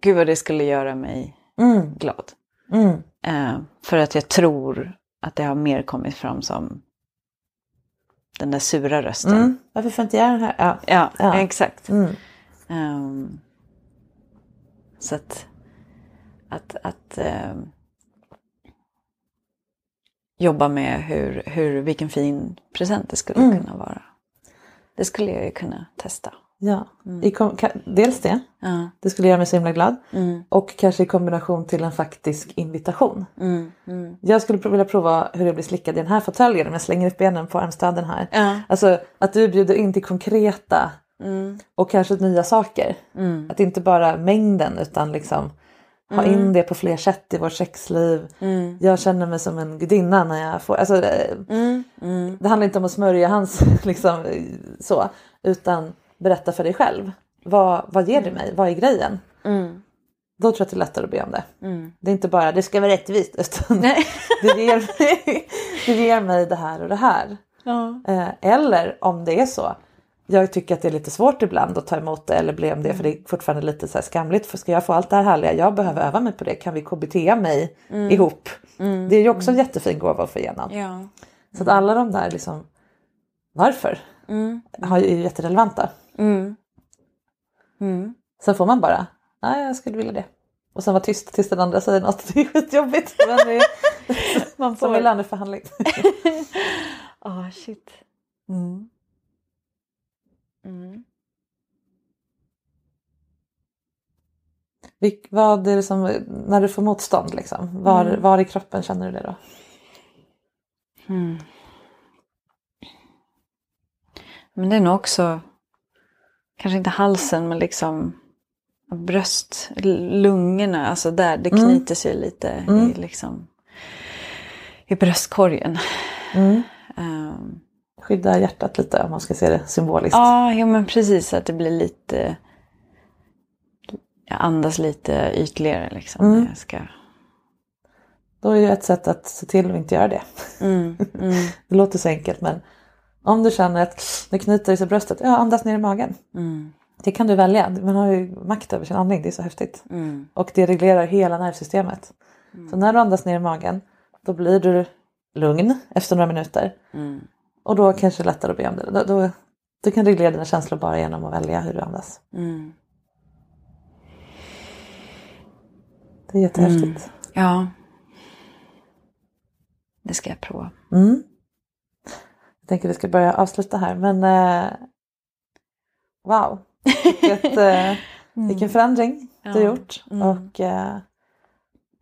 Speaker 3: gud vad det skulle göra mig
Speaker 2: Mm.
Speaker 3: glad.
Speaker 2: Mm.
Speaker 3: Eh, för att jag tror att det har mer kommit fram som den där sura rösten.
Speaker 2: Mm. Varför får inte jag den här? Ja.
Speaker 3: Ja,
Speaker 2: Ja.
Speaker 3: exakt.
Speaker 2: Mm.
Speaker 3: Ehm, så att, att, att ehm, jobba med hur, hur, vilken fin present det skulle
Speaker 2: Mm.
Speaker 3: kunna vara. Det skulle jag ju kunna testa.
Speaker 2: Ja. I kom, ka, dels det,
Speaker 3: Ja.
Speaker 2: det skulle göra mig så himla glad.
Speaker 3: Mm.
Speaker 2: Och kanske i kombination till en faktisk invitation.
Speaker 3: Mm. Mm.
Speaker 2: Jag skulle vilja prova hur jag blir slickad i den här fåtöljen om jag slänger upp benen på armstöden här.
Speaker 3: Ja.
Speaker 2: Alltså att du bjuder in till konkreta
Speaker 3: Mm.
Speaker 2: och kanske nya saker.
Speaker 3: Mm.
Speaker 2: Att inte bara mängden utan liksom ha in det på fler sätt i vårt sexliv.
Speaker 3: Mm.
Speaker 2: Jag känner mig som en gudinna när jag får... Alltså, eh,
Speaker 3: Mm. Mm.
Speaker 2: Det handlar inte om att smörja hans [laughs] liksom så. Utan berätta för dig själv. Vad, vad ger du mig? Vad är grejen?
Speaker 3: Mm.
Speaker 2: Då tror jag att det är lättare att be om det.
Speaker 3: Mm.
Speaker 2: Det är inte bara det ska vara rättvist utan
Speaker 3: Nej. [laughs]
Speaker 2: det, ger mig, det ger mig det här och det här.
Speaker 3: Ja.
Speaker 2: Eh, eller om det är så. Jag tycker att det är lite svårt ibland att ta emot det eller bli om det för det är fortfarande lite så skamligt. För ska jag få allt det här härliga, jag behöver öva mig på det. Kan vi KBT mig ihop? Det är ju också en jättefin gåva att få igenom.
Speaker 3: Ja.
Speaker 2: Så att alla de där liksom varför
Speaker 3: Mm.
Speaker 2: har ju- är jätterelevanta.
Speaker 3: Mm. Mm.
Speaker 2: Sen får man bara, nej jag skulle vilja det. Och sen vara tyst tills den andra säger [laughs] något. Det är skitjobbigt. Men [laughs]
Speaker 3: Man [laughs]
Speaker 2: som
Speaker 3: får-
Speaker 2: i löneförhandling.
Speaker 3: Ah, shit.
Speaker 2: Mm.
Speaker 3: Mm.
Speaker 2: Vilk, vad är det som, när du får motstånd liksom, var,
Speaker 3: Mm.
Speaker 2: var i kroppen känner du det då?
Speaker 3: Mm. Men det är nog också, kanske inte halsen men liksom bröst, lungorna, alltså där det
Speaker 2: Mm.
Speaker 3: knyter sig lite
Speaker 2: Mm.
Speaker 3: i liksom i bröstkorgen.
Speaker 2: Mm.
Speaker 3: Ehm,
Speaker 2: Skydda hjärtat lite om man ska se det symboliskt.
Speaker 3: Ja, jo, men precis att det blir lite... Jag andas lite ytligare liksom.
Speaker 2: Mm.
Speaker 3: När jag ska...
Speaker 2: Då är ju ett sätt att se till att inte göra det.
Speaker 3: Mm, mm, [laughs]
Speaker 2: Det låter så enkelt men om du känner att det knyter sig i bröstet, ja andas ner i magen.
Speaker 3: mm,
Speaker 2: Det kan du välja, man har ju makt över sin andning, det är så häftigt.
Speaker 3: mm,
Speaker 2: Och det reglerar hela nervsystemet. Så när du andas ner i magen då blir du lugn efter några minuter.
Speaker 3: mm,
Speaker 2: Och då kanske det är lättare att be om det. Då, då, du kan reglera dina känslor bara genom att välja hur du andas.
Speaker 3: mm.
Speaker 2: Det är jättehäftigt.
Speaker 3: Ja. Det ska jag prova.
Speaker 2: Mm. Jag tänker vi ska börja avsluta här men eh, wow. Vilket, eh, [laughs] vilken förändring du har gjort.
Speaker 3: Mm.
Speaker 2: Och eh,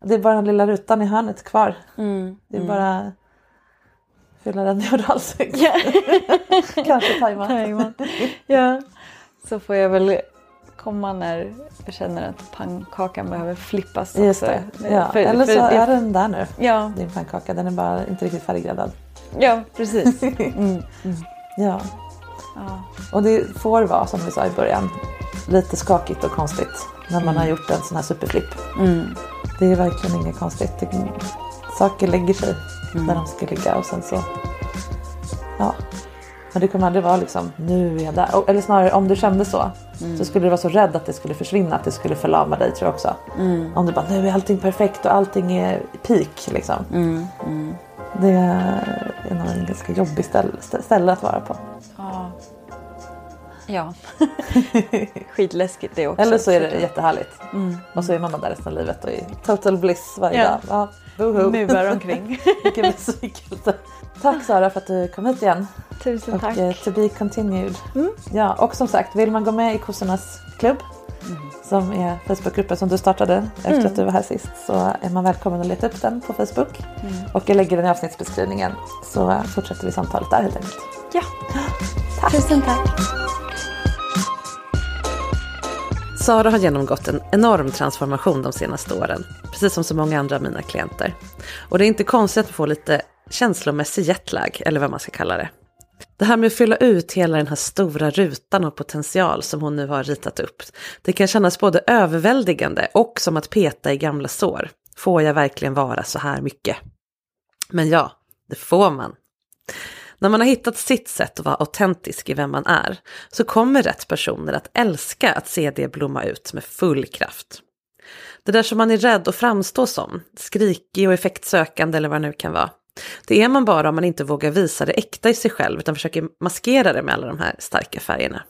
Speaker 2: det är bara den lilla rutan i hörnet kvar.
Speaker 3: Mm,
Speaker 2: Det är
Speaker 3: mm.
Speaker 2: bara fylla den med oralsex.
Speaker 3: Ja. [laughs]
Speaker 2: Kanske tajma.
Speaker 3: Ja. Så får jag väl komma när jag känner att pannkakan behöver flippas
Speaker 2: Just
Speaker 3: också.
Speaker 2: det. Ja.
Speaker 3: För-
Speaker 2: Eller
Speaker 3: för
Speaker 2: så
Speaker 3: det-
Speaker 2: är den där nu.
Speaker 3: Ja,
Speaker 2: Din pannkaka. Den är bara inte riktigt färdiggräddad.
Speaker 3: Ja [laughs] precis. Mm.
Speaker 2: Ja.
Speaker 3: Ja.
Speaker 2: Och det får vara som vi sa i början. Lite skakigt och konstigt. När man har gjort en sån här superflipp.
Speaker 3: Mm.
Speaker 2: Det är verkligen inget konstigt. Saker lägger sig där de ska ligga och sen så... Ja. Men det kommer aldrig vara liksom, nu är jag där. Eller snarare om du kände så. Så skulle du vara så rädd att det skulle försvinna, att det skulle förlama dig tror jag också. Om du bara, nu är allting perfekt och allting är peak liksom. Det är nog en ganska jobbig ställe, ställe att vara på.
Speaker 3: Ja. Ja. [laughs] Skitläskigt det också.
Speaker 2: Eller så är det jättehärligt.
Speaker 3: Mm.
Speaker 2: Och så är man där resten av livet och i total bliss varje
Speaker 3: Ja.
Speaker 2: dag. Ja.
Speaker 3: Muvar omkring. [laughs]
Speaker 2: Vilken besvikelse. Tack Sara för att du kom hit igen.
Speaker 3: Tusen
Speaker 2: Och
Speaker 3: tack.
Speaker 2: eh, to be continued.
Speaker 3: Mm.
Speaker 2: Ja, och som sagt, vill man gå med i kossornas klubb som är Facebookgruppen som du startade efter
Speaker 3: Mm.
Speaker 2: att du var här sist så är man välkommen att leta upp den på Facebook.
Speaker 3: Mm.
Speaker 2: Och jag lägger den i avsnittsbeskrivningen så fortsätter vi samtalet där helt enkelt.
Speaker 3: Ja. [gasps] Tusen tack.
Speaker 2: Sara har genomgått en enorm transformation de senaste åren, precis som så många andra av mina klienter. Och det är inte konstigt att få lite känslomässig jetlag, eller vad man ska kalla det. Det här med att fylla ut hela den här stora rutan av potential som hon nu har ritat upp, det kan kännas både överväldigande och som att peta i gamla sår. Får jag verkligen vara så här mycket? Men ja, det får man. När man har hittat sitt sätt att vara autentisk i vem man är så kommer rätt personer att älska att se det blomma ut med full kraft. Det där som man är rädd att framstå som, skrikig och effektsökande eller vad det nu kan vara. Det är man bara om man inte vågar visa det äkta i sig själv utan försöker maskera det med alla de här starka färgerna.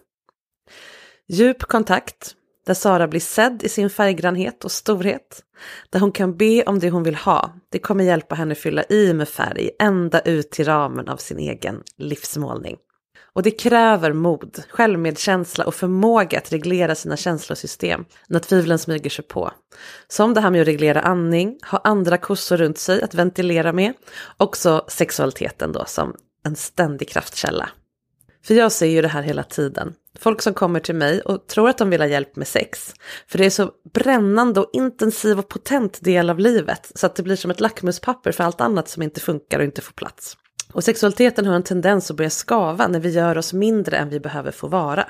Speaker 2: Djup kontakt, där Sara blir sedd i sin färggrannhet och storhet. Där hon kan be om det hon vill ha. Det kommer hjälpa henne fylla i med färg ända ut till ramen av sin egen livsmålning. Och det kräver mod, självmedkänsla och förmåga att reglera sina känslosystem när tvivlen smyger sig på. Som det här med att reglera andning, ha andra kossor runt sig att ventilera med. Också sexualiteten då som en ständig kraftkälla. För jag ser ju det här hela tiden. Folk som kommer till mig och tror att de vill ha hjälp med sex. För det är så brännande och intensiv och potent del av livet. Så att det blir som ett lackmuspapper för allt annat som inte funkar och inte får plats. Och sexualiteten har en tendens att börja skava när vi gör oss mindre än vi behöver få vara.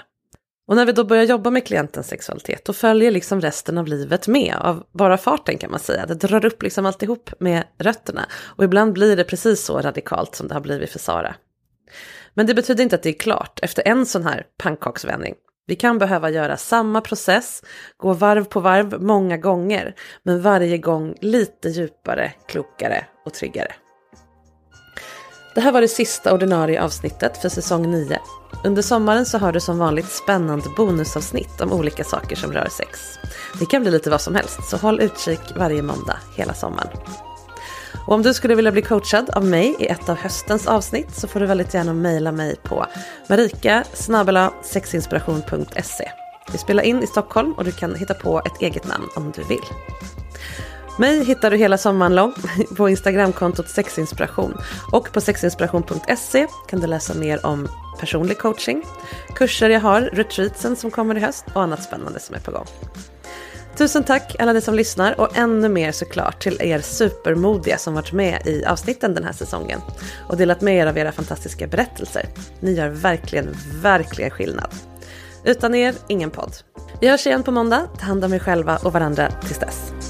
Speaker 2: Och när vi då börjar jobba med klientens sexualitet då följer liksom resten av livet med av bara farten kan man säga. Det drar upp liksom alltihop med rötterna. Och ibland blir det precis så radikalt som det har blivit för Sara. Men det betyder inte att det är klart efter en sån här pannkaksvändning. Vi kan behöva göra samma process, gå varv på varv många gånger, men varje gång lite djupare, klokare och tryggare. Det här var det sista ordinarie avsnittet för säsong 9. Under sommaren så har du som vanligt spännande bonusavsnitt om olika saker som rör sex. Det kan bli lite vad som helst, så håll utkik varje måndag hela sommaren. Och om du skulle vilja bli coachad av mig i ett av höstens avsnitt så får du väldigt gärna mejla mig på marika sexinspiration.se. Vi spelar in i Stockholm och du kan hitta på ett eget namn om du vill. Mig hittar du hela sommaren lång [laughs] på Instagramkontot sexinspiration. Och på sexinspiration.se kan du läsa mer om personlig coaching, kurser jag har, retreatsen som kommer i höst och annat spännande som är på gång. Tusen tack alla ni som lyssnar och ännu mer såklart till er supermodiga som varit med i avsnitten den här säsongen och delat med er av era fantastiska berättelser. Ni gör verkligen, verkligen skillnad. Utan er, ingen podd. Vi hörs igen på måndag. Ta hand om er själva och varandra tills dess.